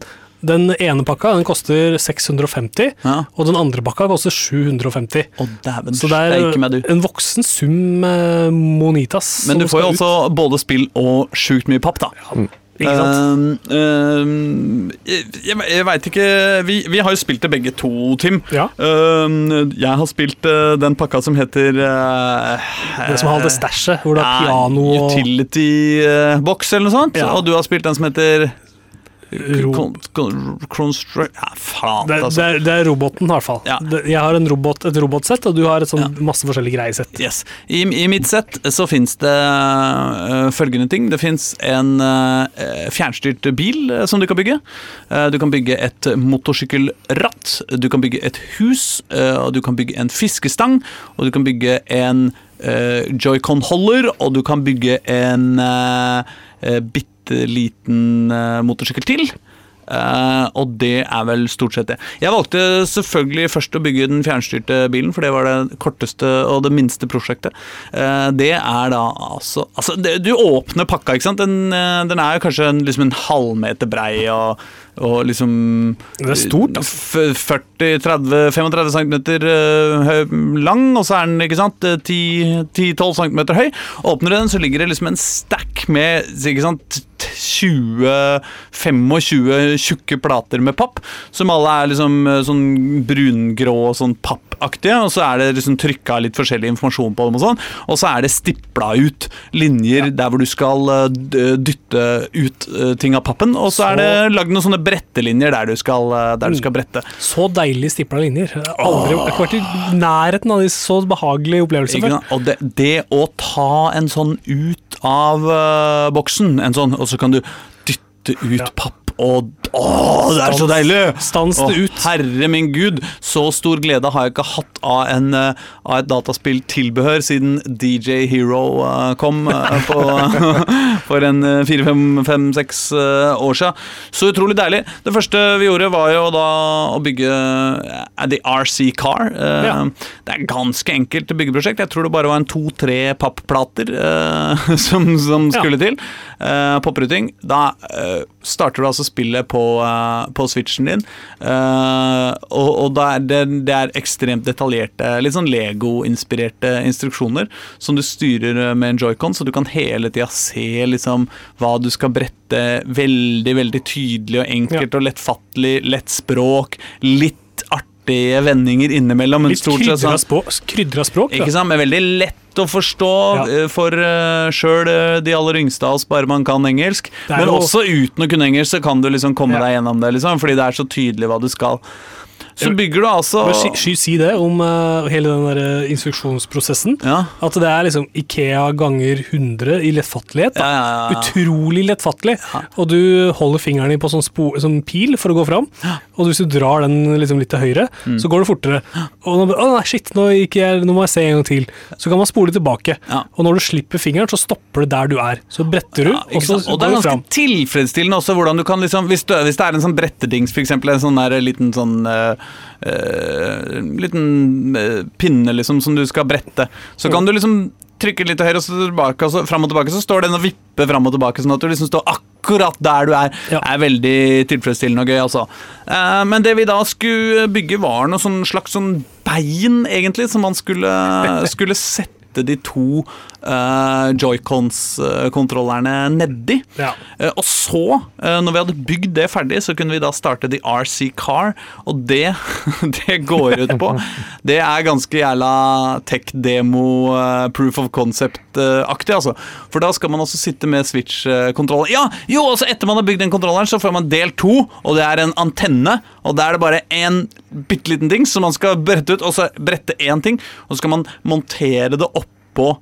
den ene pakka den koster 650, Ja. og den andre pakka koster 750. Oh, dæven Så det er meg, en voksen sum eh, monitas. Men du får jo også både spill og sjukt mye papp, da. ut. Ikke sant? Um, um, jeg jeg veit ikke vi, vi har jo spilt det begge to, Tim. Ja. Um, jeg har spilt uh, den pakka som heter uh, det som har det stæsjet, hvor det er ja, piano og Utility box eller noe sånt. Ja. Og du har spilt den som heter Construct Ja, faen, Det, altså. det, det er roboten, i hvert fall. Ja. Jeg har en robot, et robotsett, og du har et sånn Ja. masse forskjellige greiesett. Yes. I, I mitt sett så fins det uh, følgende ting. Det fins en uh, fjernstyrt bil uh, som du kan bygge. Du kan bygge et motorsykkelratt. Du kan bygge et hus. og du kan bygge en fiskestang. Og du kan bygge en joycon-holder. Og du kan bygge en uh, bitte liten øh, motorsykkel til. Uh, og det er vel stort sett det. Jeg valgte selvfølgelig først å bygge den fjernstyrte bilen, for det var det korteste og det minste prosjektet. Uh, det er da altså, altså det, Du åpner pakka, ikke sant. Den, uh, den er jo kanskje en, liksom en halvmeter brei og, og liksom Det er stort, altså. 40-30-35 cm lang, og så er den ikke sant, 10-12 cm høy. Åpner du den, så ligger det liksom en stack med ikke sant, 20-25 tjukke plater med papp, som alle er liksom eh, sånn brungrå og sånn pappaktige, og så er det liksom trykka litt forskjellig informasjon på dem og sånn, og så er det stipla ut linjer der hvor du skal eh, dytte ut eh, ting av pappen, og så er det lagd noen sånne brettelinjer der du skal, der du skal brette. Så deilig stipla linjer. Jeg har Aldri, vært i nærheten av de så behagelige opplevelser før. Og det, det å ta en sånn ut av uh, boksen, en sånn, og så kan du dytte ut papp og Å, det er så deilig! stans det ut. Herre min gud, så stor glede har jeg ikke hatt av, en, eh, av et dataspilltilbehør siden DJ Hero eh, kom eh, på, for en fire-fem-fem-seks eh, år siden. Så utrolig deilig. Det første vi gjorde, var jo da å bygge The RC Car. Ja. Det er ganske enkelt byggeprosjekt. Jeg tror det bare var en to-tre papplater som, som, skulle Ja. til. Popruting. Da starter du altså spillet på, eh, på switchen din, Eh, og, og det, er det, det er ekstremt detaljerte, litt sånn Lego-inspirerte instruksjoner som du styrer eh, med en joycon, så du kan hele tida se liksom hva du skal brette. Veldig, veldig tydelig og enkelt og lettfattelig. Lett språk. Litt artige vendinger innimellom. Litt krydra sånn- språk. Språk ikke sant, men veldig lett å forstå Ja. eh, for uh, sjøl de aller yngste av oss, bare man kan engelsk. Men også uten å kunne engelsk, så kan du liksom komme Ja. deg gjennom det, liksom, fordi det er så tydelig hva du skal. Så bygger du altså Sky, Sky si det om uh, hele den der eh, instruksjonsprosessen. Ja. At det er liksom Ikea ganger 100 i lettfattelighet. Ja, ja. Utrolig lettfattelig. Og du holder fingeren din på sånn, spo, sånn pil for å gå fram. Og hvis du drar den liksom litt til høyre, Mm. så går det fortere. Og nå, nei, shit, nå, jeg, nå må jeg se en gang til. Så kan man spole tilbake. Og når du slipper fingeren, så stopper det der du er. Så bretter du, og går du fram. og det er ganske tilfredsstillende også hvordan du kan liksom Hvis, du, hvis det er en sånn brettedings, eksempel, en sånn der liten sånn eh, eh, liten eh, pinne liksom som du skal brette, så kan du liksom trykke litt høyre og så tilbake, og så fram og tilbake, så står den og vipper fram og tilbake, sånn at du liksom står akkurat der du er. Ja. er veldig tilfredsstillende og gøy, altså. Eh, men det vi da skulle bygge, var noe sånn slags sånn bein, egentlig, som man skulle, skulle sette de to uh, joycons-kontrollerne nedi. Ja. Uh, og så, uh, når vi hadde bygd det ferdig, så kunne vi da starte The RC Car, og det det går ut på Det er ganske jævla tech-demo, uh, proof of concept-aktig, altså. For da skal man også sitte med Switch-kontrollen. Ja, jo, også etter man har bygd den kontrolleren, så får man del to, og det er en antenne, og da er det bare en bitte liten ting som man skal brette ut, og så brette én ting, og så skal man montere det oppå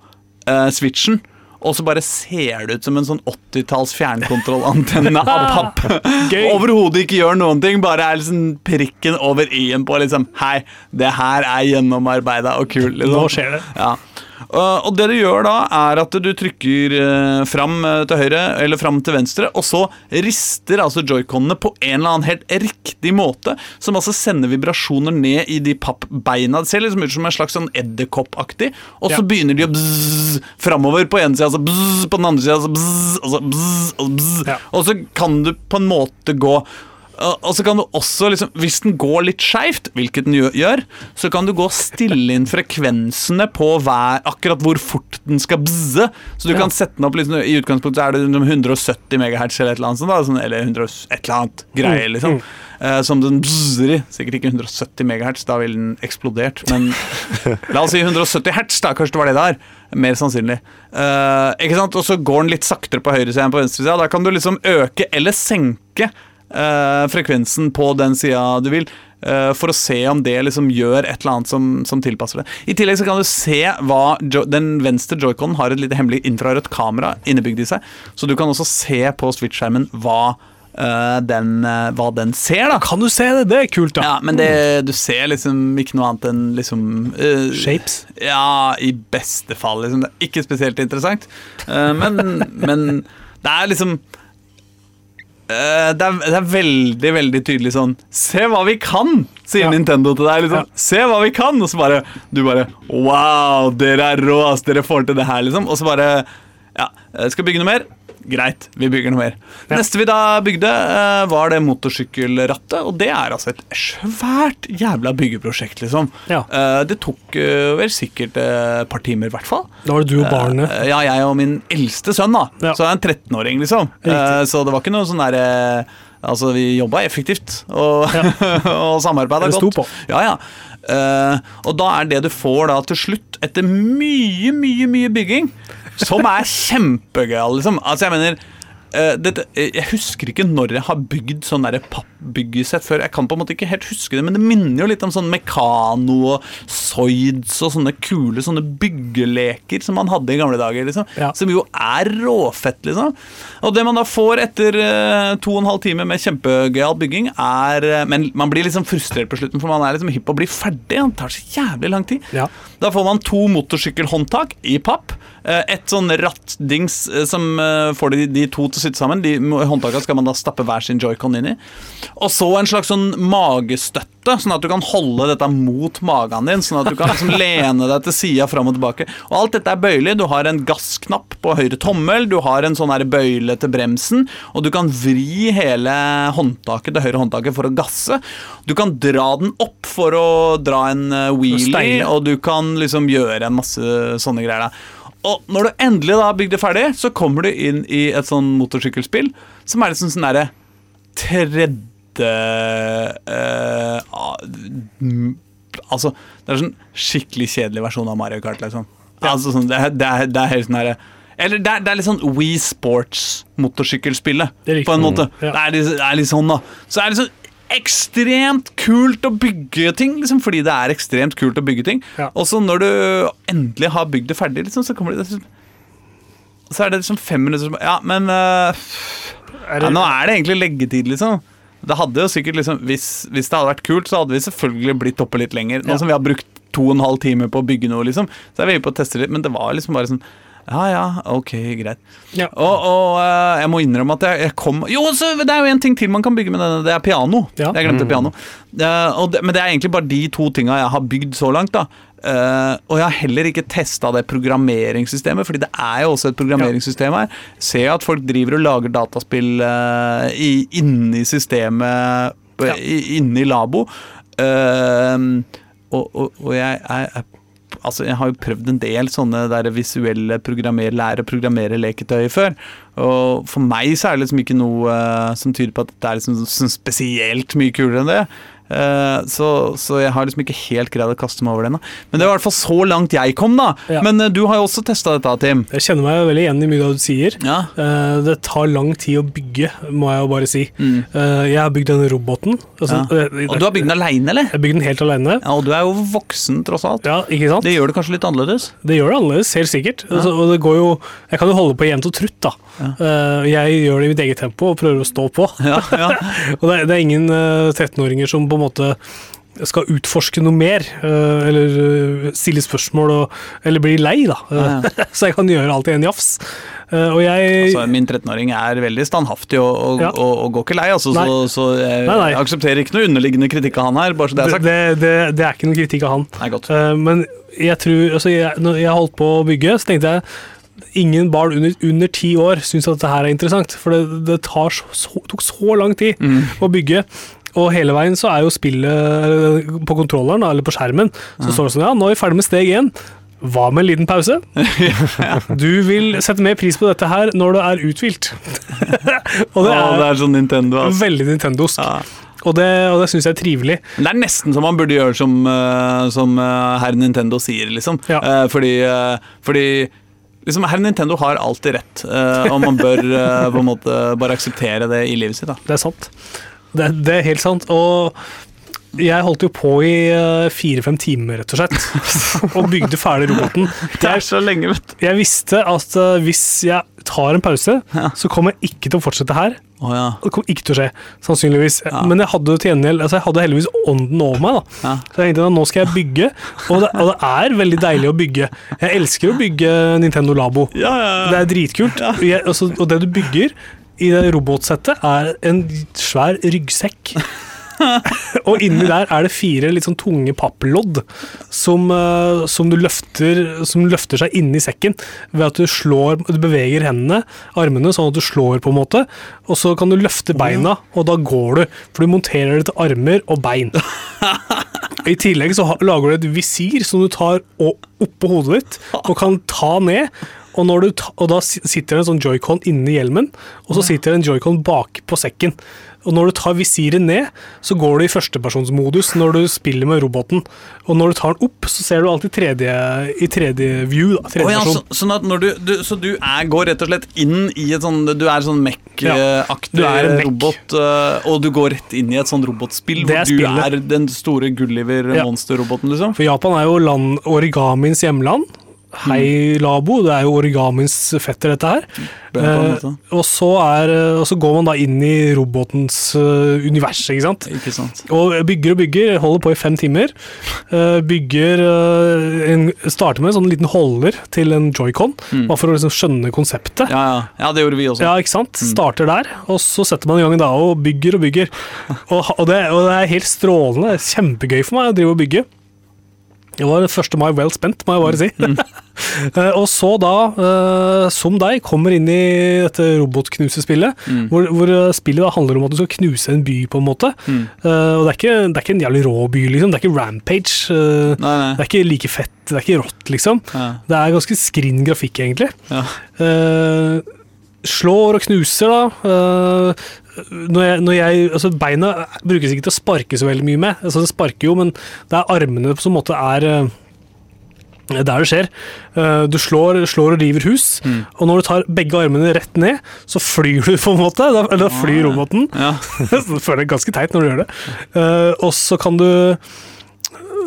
eh, switchen. Og så bare ser det ut som en sånn 80-talls fjernkontrollantenne av papp. Overhodet ikke gjør noen ting, bare er liksom prikken over i-en på liksom Hei, det her er gjennomarbeida og kult. Liksom. Nå skjer det. Ja. Og og det du gjør da, er at du trykker eh, fram eh, til høyre eller fram til venstre, og så rister altså joyconene på en eller annen helt riktig måte, som altså sender vibrasjoner ned i de pappbeina. Det ser liksom ut som en slags sånn edderkoppaktig, og så Ja. begynner de å bzz framover på ene sida, altså bzz på den andre sida, altså bzz, og så bzz, og bzz. Ja. Og så kan du på en måte gå og så kan du også, liksom, Hvis den går litt skeivt, hvilket den gjør- så kan du gå og stille inn frekvensene på hver, akkurat hvor fort den skal bzze. Så du Ja. kan sette den opp liksom, I utgangspunktet er det liksom 170 MHz eller et eller annet sånt. Da, sånn, eller 100, et eller annet greie, Mm, liksom. Eh, som den bzzer i. Sikkert ikke 170 MHz, da ville den eksplodert. Men la oss si 170 hertz, da. Kanskje det var det det er. Mer sannsynlig. Uh, ikke sant? Og så går den litt saktere på høyresida enn på venstresida. Da kan du liksom øke eller senke eh, frekvensen på den sida du vil. eh, for å se om det liksom gjør et eller annet som, som tilpasser det. I tillegg så kan du se hva Den venstre joyconen har et lite hemmelig infrarødt kamera innebygd i seg. Så du kan også se på Switch-skjermen hva, eh, den, eh, hva den ser. da Kan du se det? Det er kult, da. ja, men det, du ser liksom ikke noe annet enn liksom eh, Shapes. Ja, i beste fall. Liksom. Det er ikke spesielt interessant. Men, men det er liksom eh, det, er, det er veldig, veldig tydelig sånn Se hva vi kan, sier Ja. Nintendo til deg. Liksom. Ja. Se hva vi kan! Og så bare Du bare Wow, dere er rå, ass! Dere får til det her, liksom. Og så bare Ja, eh, skal bygge noe mer? Greit, vi bygger noe mer. Ja. Neste vi da bygde, eh, var det motorsykkelrattet. Og det er altså et svært jævla byggeprosjekt, liksom. Ja. Eh, det tok eh, vel sikkert et par timer, i hvert fall. Da var det du og barnet. Ja, jeg og min eldste sønn, da. Ja. Så jeg er en 13-åring, liksom. Riktig. Så det var ikke noe sånn derre Altså, vi jobba effektivt og, og samarbeida godt. på. Ja, ja. Uh, og da er det du får da til slutt, etter mye, mye, mye bygging, som er kjempegøyal, liksom. Altså, jeg mener Uh, dette, jeg husker ikke når jeg har bygd sånn pappbyggesett før. Jeg kan på en måte ikke helt huske det, men det minner jo litt om sånn Mekano og Soids og sånne kule sånne byggeleker som man hadde i gamle dager. liksom. Ja. Som jo er råfett, liksom. Og det man da får etter uh, to og en halv time med kjempegøyal bygging, er uh, Men man blir liksom frustrert på slutten, for man er liksom hypp på å bli ferdig. Det tar så jævlig lang tid. Ja. Da får man to motorsykkelhåndtak i papp. Eh, Et sånn rattdings eh, som eh, får de, de to til å sitte sammen. De håndtakene skal man da stappe hver sin joycon inn i. Og så en slags sånn magestøtte, sånn at du kan holde dette mot magen din. Sånn at du kan liksom lene deg til sida fram og tilbake. Og alt dette er bøyelig. Du har en gassknapp på høyre tommel, du har en sånn her bøyle til bremsen, og du kan vri hele håndtaket, det høyre håndtaket for å gasse. Du kan dra den opp for å dra en wheelie, steile. og du kan liksom gjøre en masse sånne greier. da. Og når du endelig da har bygd det ferdig, så kommer du inn i et sånn motorsykkelspill som er liksom sånn derre tredje eh, mm, Altså, det er sånn skikkelig kjedelig versjon av Mario Kart, liksom. Altså, sånn, det, er, det, er, det er helt sånn herre eller det er, det er litt sånn Wii Sports-motorsykkelspillet, på en måte. Ja. Det, er litt, det er litt sånn, da. Så det er litt sånn ekstremt kult å bygge ting, liksom, fordi det er ekstremt kult å bygge ting. Ja. Og så når du endelig har bygd det ferdig, liksom, så kommer det liksom, Så er det liksom fem minutter som Ja, men uh, Er ja, Nå er det egentlig leggetid, liksom. Det hadde jo sikkert liksom hvis, hvis det hadde vært kult, så hadde vi selvfølgelig blitt oppe litt lenger. Nå Ja. som vi har brukt to og en halv time på å bygge noe, liksom, så er vi på å teste litt, men det var liksom bare sånn ja, ja, ok, greit. Ja. Og, og uh, jeg må innrømme at jeg, jeg kom Jo, så det er jo en ting til man kan bygge med denne. Det er piano. Ja. Jeg glemte piano. Uh, og det, men det er egentlig bare de to tinga jeg har bygd så langt. da Uh, og jeg har heller ikke testa det programmeringssystemet, Fordi det er jo også et programmeringssystem her. Ser at folk driver og lager dataspill uh, i, inni systemet, Ja. i, inni labo. Uh, og, og, og jeg er altså, jeg har jo prøvd en del sånne der visuelle programmer, lære å programmere leketøy før. Og for meg så er det liksom ikke noe eh, som tyder på at det er liksom sånn spesielt mye kulere enn det. Eh, så, så jeg har liksom ikke helt greid å kaste meg over det ennå. Men det var i hvert fall så langt jeg kom, da. Ja. Men eh, du har jo også testa dette, Tim. Jeg kjenner meg veldig igjen i mye av det du sier. Ja. Eh, det tar lang tid å bygge, må jeg jo bare si. Mm. Jeg har bygd denne roboten. Altså, Ja. Og du har bygd den aleine, eller? Jeg har bygd den helt alene. Ja, og du er jo voksen, tross alt. Ja, ikke sant? Det gjør det kanskje litt annerledes. Det gjør det annerledes, helt sikkert. Altså, og det går jo, jeg kan jo holde på jevnt og trutt, da. Eh, jeg gjør det i mitt eget tempo og prøver å stå på. Ja, ja. og det, er- det er ingen eh, 13-åringer som på en måte skal utforske noe mer, eh, eller eh, stille spørsmål, og, eller bli lei, da. Så jeg kan gjøre alt i en jafs. Eh, og jeg Altså, min 13-åring er veldig standhaftig og, og, Ja. og, og går ikke lei, altså, så, så jeg, Nei, nei. aksepterer ikke noe underliggende kritikk av han her. bare så det er sagt. det, det, det er ikke noen kritikk av han. Nei. Eh, men jeg tror altså jeg, Når jeg holdt på å bygge, så tenkte jeg Ingen barn under, under ti år syns at dette her er interessant, for det, det tar så, så, tok så lang tid Mm. å bygge. Og hele veien så er jo spillet på kontrolleren, eller på skjermen, så står det sånn Ja, nå er vi ferdig med steg én. Hva med en liten pause? Du vil sette mer pris på dette her når det er uthvilt. og det er, er, det er sånn Nintendo, altså. veldig Nintendosk. Ja. Og det, og det syns jeg er trivelig. Det er nesten som man burde gjøre som, eh, som eh, herr Nintendo sier, liksom. Ja. Eh, fordi, eh, fordi liksom, her Nintendo har alltid rett, eh, og man bør eh, på en måte bare akseptere det i livet sitt. da. Det er sant. Det, det er helt sant. Og jeg holdt jo på i eh, fire-fem timer, rett og slett, og bygde ferdig roboten. Det er så lenge, vet. Jeg visste at hvis jeg tar en pause, så kommer jeg ikke til å fortsette her. Å ja. Det kom ikke til å skje, sannsynligvis. Ja. Men jeg hadde til gjengjeld altså jeg hadde heldigvis ånden over meg. da. Ja. Så jeg tenkte at nå skal jeg bygge, og det, og det er veldig deilig å bygge. Jeg elsker å bygge Nintendo Labo. Ja, ja, Det er dritkult. Jeg, altså, og det du bygger i det robotsettet, er en svær ryggsekk. og inni der er det fire litt sånn tunge papplodd som, eh, som, du løfter, som løfter seg inni sekken ved at du slår Du beveger hendene, armene, sånn at du slår, på en måte. Og så kan du løfte beina, og da går du. For du monterer det til armer og bein. I tillegg så lager du et visir som du tar oppå hodet ditt og kan ta ned. Og, når du og da sitter det en sånn joycon inni hjelmen, og så sitter det en joycon bak på sekken. Og når du tar visiret ned, så går du i førstepersonsmodus når du spiller med roboten. Og når du tar den opp, så ser du alltid tredje, i tredje view. Da, tredje oh, ja, så, sånn at du, du, så du er, går rett og slett inn i et sånn Du er sånn Mech-aktig mech. robot, eh, og du går rett inn i et sånn robotspill hvor du er den store Gulliver-monsterroboten, liksom? For Japan er jo land, origamins hjemland. Hei, Labo. Det er jo origamins fetter, dette her. Eh, og, så er, og så går man da inn i robotens uh, univers, ikke sant. Ikke sant? Og bygger og bygger, holder på i fem timer. Uh, bygger uh, en, Starter med en sånn liten holder til en joycon, Mm. bare for å liksom skjønne konseptet. Ja, ja. ja, det gjorde vi også. Ja, ikke sant? Starter der, og så setter man i gang da og bygger og bygger. Og, og, det, og det er helt strålende. Kjempegøy for meg å drive og bygge. Det var 1. mai well spent, må jeg bare si. Mm. og så da, eh, som deg, kommer inn i dette robotknusespillet, Mm. hvor, hvor eh, spillet da handler om at du skal knuse en by, på en måte. Mm. Eh, og det er, ikke, det er ikke en jævlig rå by, liksom. Det er ikke Rampage. eh, Nei, nei. det er ikke like fett, det er ikke rått, liksom. Ja. Det er ganske skrinn grafikk, egentlig. Ja. Eh, slår og knuser, da. Eh, når jeg, når jeg, altså Beina brukes ikke til å sparke så veldig mye med. Altså Det sparker jo, men det er armene som på en måte er eh, der det skjer. Eh, du slår, slår og river hus, Mm. og når du tar begge armene rett ned, så flyr du, på en måte. Eller da flyr roboten. Ja. Føler det ganske teit når du gjør det. Og så kan du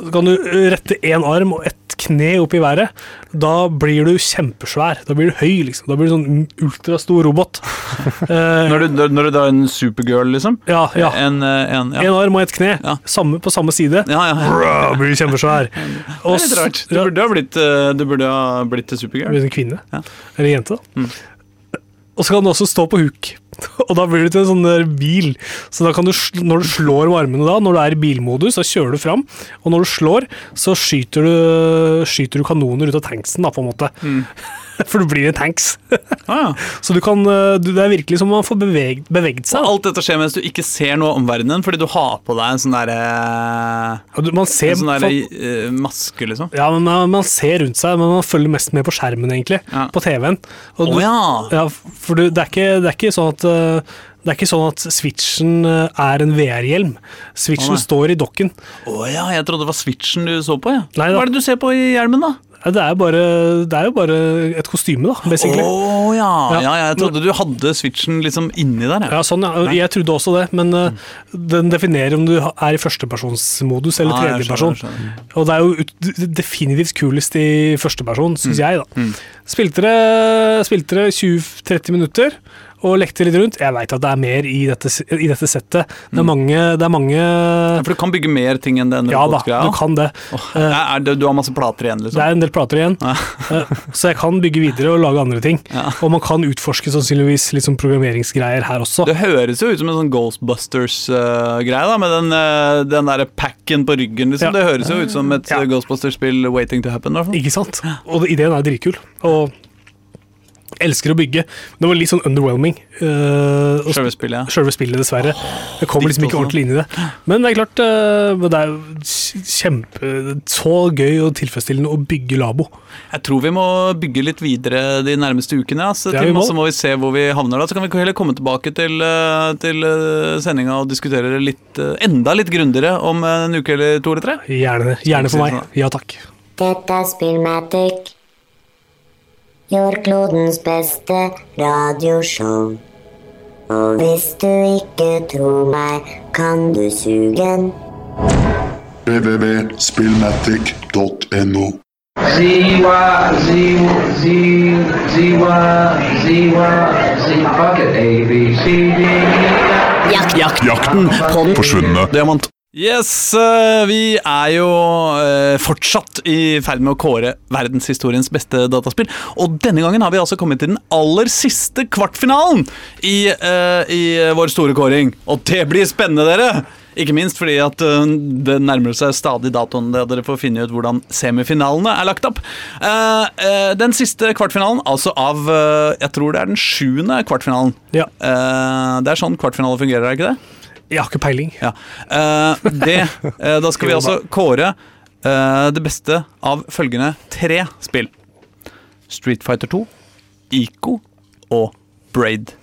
så kan du rette én arm og ett kne opp i været. Da blir du kjempesvær. Da blir du høy, liksom. Da blir du sånn ultrastor robot. Eh, Når, du, når du da er en supergirl, liksom? ja, ja. En, eh, en, ja. en arm og ett kne. Ja. Samme, på samme side. Ja, ja. Da blir du kjempesvær. Det er litt rart. Du burde ha blitt, eh, du burde ha blitt til supergirl. Blitt en kvinne. Eller jente, da. Mm. Og så kan du også stå på huk. Og da blir det til en sånn der bil. Så da kan du, når du slår med armene da, når du er i bilmodus, så kjører du fram. Og når du slår, så skyter du, skyter du kanoner ut av tanksen, da, på en måte. Mm. For du blir en tanks. Ah, ja. Så du kan, eh, du, det er virkelig som om man får beveget, beveget seg. seg. alt dette skjer mens du ikke ser noe om verdenen, fordi du har på deg en sånn derre Og du- En sånn derre eh, maske, liksom. ja, men man, man ser rundt seg, men man følger mest med på skjermen, egentlig. Ja. På TV-en. Og Å du- ja! Ja, for du, det, er ikke, det er ikke sånn at uh, det er ikke sånn at switchen er en VR-hjelm. Switchen oh, står i dokken. Å ja, jeg trodde det var switchen du så på, ja. Nei da. Hva er det du ser på i hjelmen, da? Ja, Det er, bare, det er jo bare et kostyme, da, Å Oh, ja. Ja. ja, jeg trodde du hadde switchen liksom inni der. Ja, sånn, ja. Jeg trodde også det, men mm. den definerer om du er i førstepersonsmodus eller Ah, tredjeperson. Og det er jo definitivt kulest i førsteperson, syns jeg. da. Mm. Spilte dere spilte det 20-30 minutter og lekte litt rundt. Jeg veit at det er mer i dette, i dette settet. Det er mange, det er mange Ja, For du kan bygge mer ting enn den Ja da, du kan det. Oh, er, det, du har masse plater igjen, liksom? Det er en del plater igjen, Ja. eh, så jeg kan bygge videre og lage andre ting. Ja. Og man kan utforske sannsynligvis litt sånn programmeringsgreier her også. Det høres jo ut som en sånn Ghostbusters-greie, da, med den, eh, den der packen på ryggen. liksom. Det høres jo ut som et eh, Ghostbusters-spill waiting to happen. i hvert fall. Ikke sant? Og ideen er dritkul. Og elsker å bygge. Det var litt sånn underwhelming. Uh, Sjølve spillet, ja. Selve spillet, dessverre. Jeg kommer liksom ikke ordentlig inn i det. Men det er klart, uh, det er kjempe Så gøy og tilfredsstillende å bygge labo. Jeg tror vi må bygge litt videre de nærmeste ukene. Altså, Ja, må. så må vi se hvor vi havner da. Så kan vi heller komme tilbake til, eh, til sendinga og diskutere det litt, enda litt grundigere om en uke eller to eller tre. Gjerne det. Gjerne for meg. Ja takk. Dette er Spillmatic. Jordklodens beste radioshow. Og hvis du ikke tror meg, kan du suge den. www.spillmatic.no Ziwa, ziwa, ziwa, ziwa, ziwa, Jakt, Z-Y, fuck it, A, B, C, D, E, Jakten på den forsvunne Diamant. Yes, eh, vi er jo eh, fortsatt i ferd med å kåre verdenshistoriens beste dataspill. Og denne gangen har vi altså kommet til den aller siste kvartfinalen i, eh, i vår store kåring. Og det blir spennende, dere! Ikke minst fordi at det nærmer seg stadig datoen der dere får finne ut hvordan semifinalene er lagt opp. Den siste kvartfinalen, altså av Jeg tror det er den sjuende kvartfinalen. Ja. Det er sånn kvartfinale fungerer, er det ikke det? Jeg har ikke peiling. Ja. Eh, det, eh, da skal vi altså kåre eh, det beste av følgende tre spill. Street Fighter 2, Ico og Braid.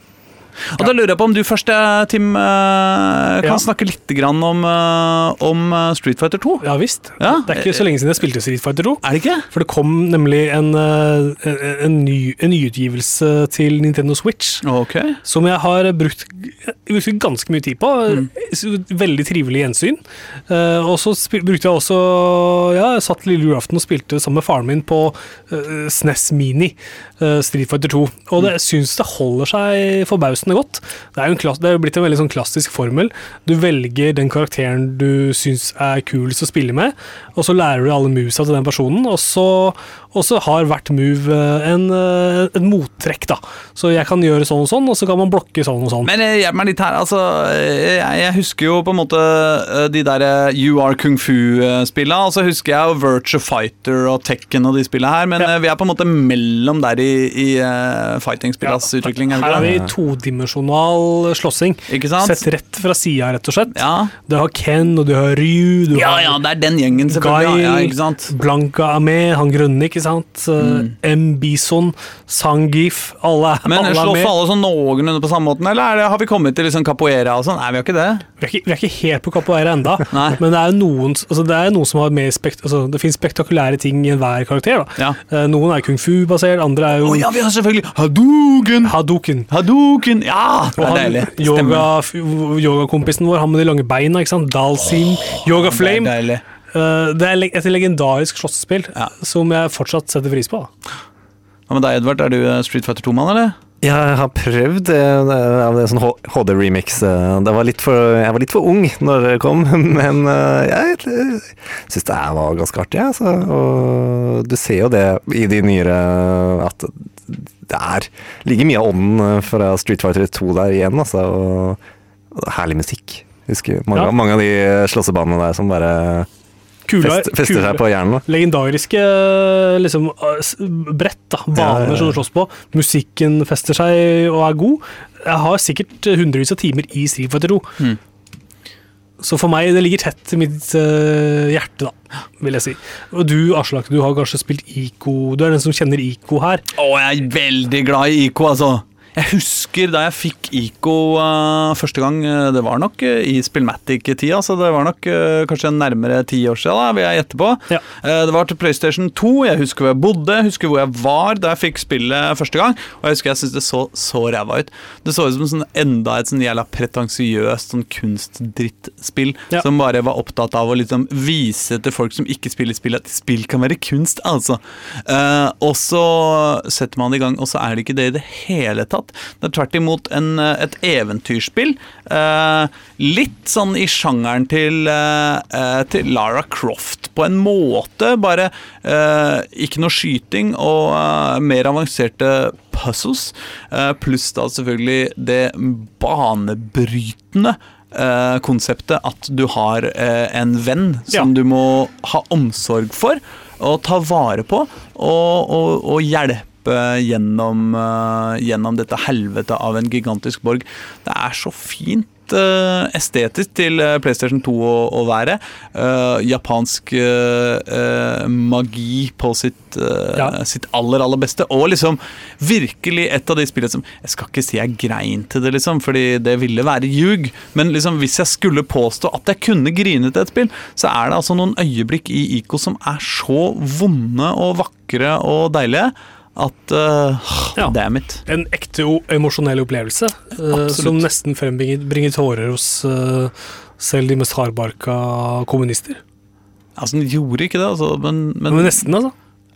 Og Da lurer jeg på om du først, eh, Tim, eh, kan Ja. snakke litt grann om, eh, om Street Fighter 2. Ja visst. Ja. Det er ikke så lenge siden jeg spilte Street Fighter 2. Er det ikke? For det kom nemlig en, en, ny, en nyutgivelse til Nintendo Switch. okay. Som jeg har brukt, brukt ganske mye tid på. Mm. Veldig trivelig gjensyn. Og så brukte jeg også Ja, jeg satt lille julaften og spilte sammen med faren min på SNES Mini, eh, Street Fighter 2. Og det, jeg syns det holder seg forbausende godt. Det er jo klass, det er jo blitt en veldig sånn klassisk formel. Du velger den karakteren du syns er kulest å spille med, og så lærer du alle movesa til den personen, og så, og så har hvert move en, en, eh, mottrekk, da. Så jeg kan gjøre sånn og sånn, og så kan man blokke sånn og sånn. Men eh, hjelp meg litt her. altså, eh, Jeg, jeg husker jo på en måte eh, de der eh, You Are Kung Fu-spilla. Og så husker jeg jo Virtua Fighter og Tekken og de spilla her. Men Ja. eh, vi er på en måte mellom der i, i fighting-spillas utvikling. Er Her er vi todimensjonal slåssing. Ikke sant? Sett rett fra sida, rett og slett. Ja. Du har Ken, og du har Ryu, du ja, har ja, det er den gjengen, selvfølgelig. Guile, Ja? Blanca Amé, han grønne, ikke sant. Mm. M. Bison, Sangif, alle, Men alle er slåss med. alle sånn noenlunde på samme måten, eller er det, har vi kommet til liksom capoeira og sånn? Nei, vi har ikke det. Vi er ikke, vi er ikke helt på capoeira enda, men det er noen, altså det er noen som har mer spekt, altså det finnes spektakulære ting i enhver karakter. da. Ja. Eh, noen er kung fu-basert, andre er jo jo ja, vi har selvfølgelig Hadouken! Hadoken. Hadouken! Ja, det er deilig. yoga, yogakompisen vår, han med de lange beina, ikke sant? Dalsim, Yoga Det er Flame. Eh, det er et legendarisk slåssespill Ja. som jeg fortsatt setter pris på. Hva med deg, Edvard? Er du eh, Street Fighter 2-mann, eller? Jeg har prøvd eh, av en sånn HD-remix. Det var litt for, jeg var litt for ung når det kom, men jeg syns det her var ganske artig. Altså. Og du ser jo det i de nyere at det er ligger mye av ånden fra Street Fighter 2 der igjen. Altså, og, og herlig musikk. Husker mange, Ja. mange av de slåssebanene der som bare Kule, Fest, fester kula, seg på hjernen. da. Legendariske liksom, øh, brett, da. Baner ja, ja. som du slåss på. Musikken fester seg og er god. Jeg har sikkert hundrevis av timer i Street Fighter 2. Mm. Så for meg, det ligger tett i mitt uh, hjerte, da, vil jeg si. Og du, Aslak, du har kanskje spilt IKO. Du er den som kjenner IKO her. Å, jeg er veldig glad i IK, altså. Jeg husker da jeg fikk ICO uh, første gang. eh, Det var nok uh, i Spillmatic-tida, så det var nok uh, kanskje nærmere ti år siden, da, vil jeg gjette på. Ja. Det var til PlayStation 2. Jeg husker hvor jeg bodde, jeg husker hvor jeg var da jeg fikk spillet første gang. Og jeg husker jeg syntes det så så ræva ut. Det så ut som sånn, enda et sånn jævla pretensiøst sånn kunstdrittspill Ja. som bare var opptatt av å liksom vise til folk som ikke spiller spill, at spill kan være kunst, altså. Og så setter man det i gang, og så er det ikke det i det hele tatt. Det er tvert imot en, eh, et eventyrspill. eh, litt sånn i sjangeren til, eh, eh, til Lara Croft, på en måte. Bare eh, ikke noe skyting og eh, mer avanserte puzzles. eh, pluss da selvfølgelig det banebrytende eh, konseptet at du har en venn som Ja. du må ha omsorg for og ta vare på og, og, og hjelpe gjennom, eh, gjennom dette helvete av en gigantisk borg. Det er så fint eh, estetisk til eh, PlayStation 2 å, å være. Uh, japansk eh, eh, magi på sitt, uh, Ja. sitt aller, aller beste. Og liksom virkelig et av de spillene som Jeg skal ikke si jeg grein til det, liksom, fordi det ville være ljug. Men liksom, hvis jeg skulle påstå at jeg kunne grine til et spill, så er det altså noen øyeblikk i ICO som er så vonde og vakre og deilige at uh, Ja. Damn it. En ekte emosjonell opplevelse uh, som nesten frembringer bringer tårer hos uh, selv de mest hardbarka kommunister. Altså, den gjorde ikke det, altså, men, men, Men nesten, altså.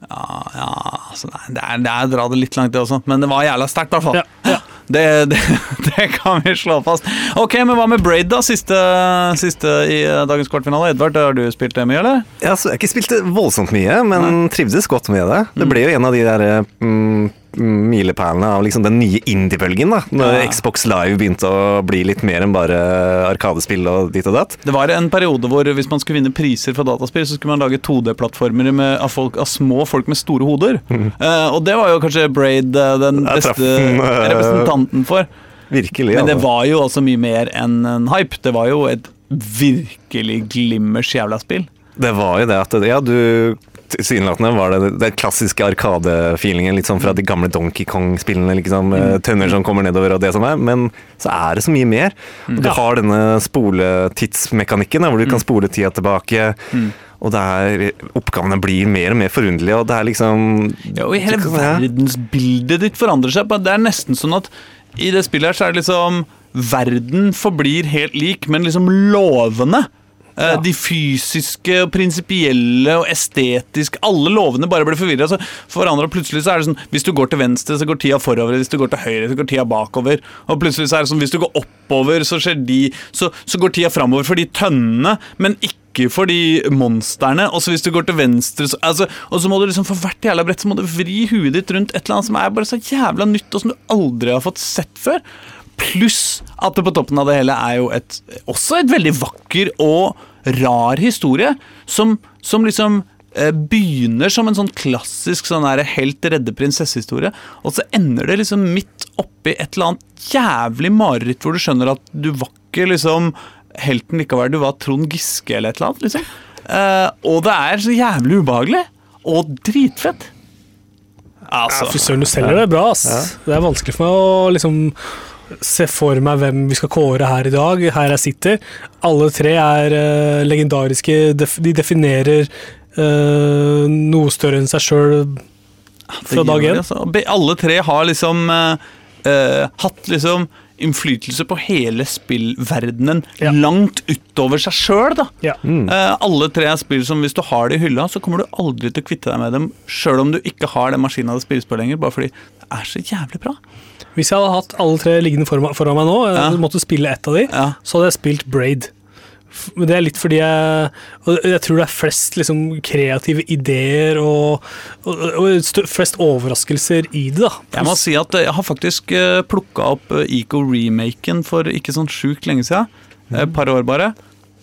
Ja, ja altså, nei, det, er, det er å dra det litt langt, det også. Men det var jævla sterkt, i hvert fall. Ja, ja. Det, det, det kan vi slå fast. Ok, men hva med Braid, da? Siste, siste i eh, dagens kvartfinale. Edvard, har du spilt det mye, eller? Ja, så jeg har ikke spilt det voldsomt mye, men trivdes godt med det. Det ble jo en av de der mm, milepælene av liksom den nye indie-bølgen, da. Når Ja. Xbox Live begynte å bli litt mer enn bare arkadespill og dit og datt. Det var en periode hvor hvis man skulle vinne priser for dataspill, så skulle man lage 2D-plattformer av, av små folk med store hoder. uh, og det var jo kanskje Braid eh, den Jeg beste den, eh, representanten for. Virkelig. Men det altså. var jo også mye mer enn en hype. Det var jo et virkelig glimmers jævla spill. Det var jo det at Ja, du Tilsynelatende var det den klassiske arkadefeelingen litt sånn fra de gamle Donkey Kong-spillene. Liksom, mm. Tønner som kommer nedover og det som er. Men så er det så mye mer. Og du Ja. har denne spoletidsmekanikken hvor du kan spole tida tilbake. Og det er, oppgavene blir mer og mer forunderlige, og det er liksom Ja, og hele verdensbildet ditt forandrer seg. Det er nesten sånn at i det spillet her så er det liksom Verden forblir helt lik, men liksom lovene eh, De fysiske, og prinsipielle og estetiske Alle lovene bare blir forvirra. For forandrer plutselig så er det sånn Hvis du går til venstre, så går tida forover. Hvis du går til høyre, så går tida bakover. Og plutselig så er det sånn Hvis du går oppover, så skjer de Så, så går tida framover for de tønnene, men ikke for de monstrene. Og så hvis du går til venstre, så, altså, og så må du liksom for hvert jævla brett så må du vri huet ditt rundt et eller annet som er bare så jævla nytt, og som du aldri har fått sett før. Pluss at det på toppen av det hele er jo et, også et veldig vakker og rar historie, som, som liksom eh, begynner som en sånn klassisk sånn her helt redde prinsessehistorie, og så ender det liksom midt oppi et eller annet jævlig mareritt hvor du skjønner at du var ikke liksom helten likevel, du var Trond Giske eller et eller annet, liksom. Eh, og det er så jævlig ubehagelig, og dritfett. Altså, Fy søren, du selger det bra, ass. Det er vanskelig for meg å liksom se for meg hvem vi skal kåre her i dag. Her jeg sitter. Alle tre er uh, legendariske. De definerer uh, noe større enn seg sjøl fra dag én. altså. Alle tre har liksom uh, eh, hatt liksom innflytelse på hele spillverdenen Ja. langt utover seg sjøl, da. Ja. Uh, alle tre er spill som hvis du har det i hylla, så kommer du aldri til å kvitte deg med dem, sjøl om du ikke har den maskina det spilles på lenger, bare fordi det er så jævlig bra. Hvis jeg hadde hatt alle tre liggende foran, for meg nå, jeg Ja. måtte spille ett av de, Ja. så hadde jeg spilt Braid. Det er litt fordi jeg Jeg tror det er flest liksom, kreative ideer og, og, og flest overraskelser i det, da. Jeg må si at eh, jeg har faktisk uh, plukka opp eh, Eco-remaken for ikke sånn sjukt lenge siden. Et par år bare.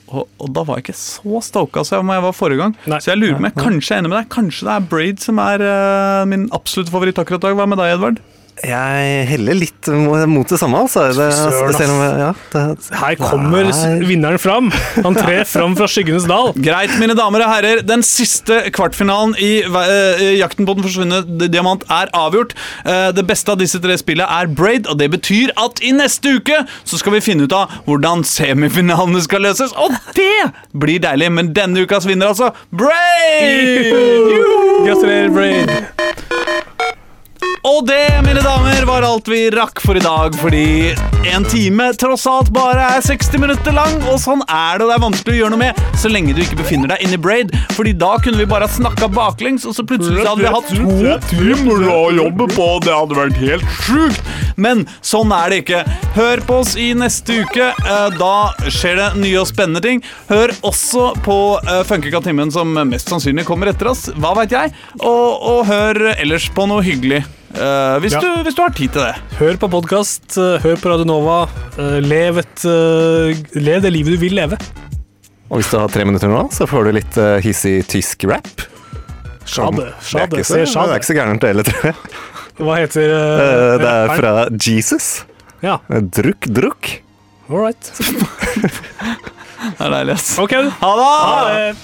Og, og da var jeg ikke så stoka som jeg var forrige gang. Nei. Så jeg lurer på om jeg kanskje er enig med deg. Kanskje det er Braid som er uh, min absolutte favoritt akkurat i dag. Hva med deg, Edvard? Jeg heller litt mot det samme, altså. Det, Søren, ja, det, Her kommer Nei. vinneren fram. Han trer fram fra skyggenes dal. Greit, mine damer og herrer. Den siste kvartfinalen i uh, Jakten på den forsvunne diamant er avgjort. Uh, det beste av disse tre spillene er Braid, og det betyr at i neste uke så skal vi finne ut av hvordan semifinalene skal løses. Og det blir deilig, men denne ukas vinner, altså Braid! Gratulerer, Braid. Og det, mine damer, var alt vi rakk for i dag, fordi en time tross alt bare er 60 minutter lang, og sånn er det, og det er vanskelig å gjøre noe med så lenge du ikke befinner deg inni Braid, fordi da kunne vi bare ha snakka baklengs, og så plutselig så hadde vi hatt to timer å jobbe på, det hadde vært helt sjukt. Men sånn er det ikke. Hør på oss i neste uke, eh, da skjer det nye og spennende ting. Hør også på Funkekatt-timen, som mest sannsynlig kommer etter oss, hva veit jeg, og, og hør ellers på noe hyggelig. Eh, hvis, Ja. du, hvis du har tid til det. Hør på podkast, hør på Radio Nova. eh, Lev, et, eh, lev det livet du vil leve. og hvis du har tre minutter nå, så får du litt uh, hissig tysk rap. Schade. Det er Schade. det er ikke så gærent, det heller, tror jeg. Hva heter Eh, eh, Det er fra Jesus. Ja, druk Drukk, drukk. all right. Det er deilig, ass. Ok, Ha det! ha det.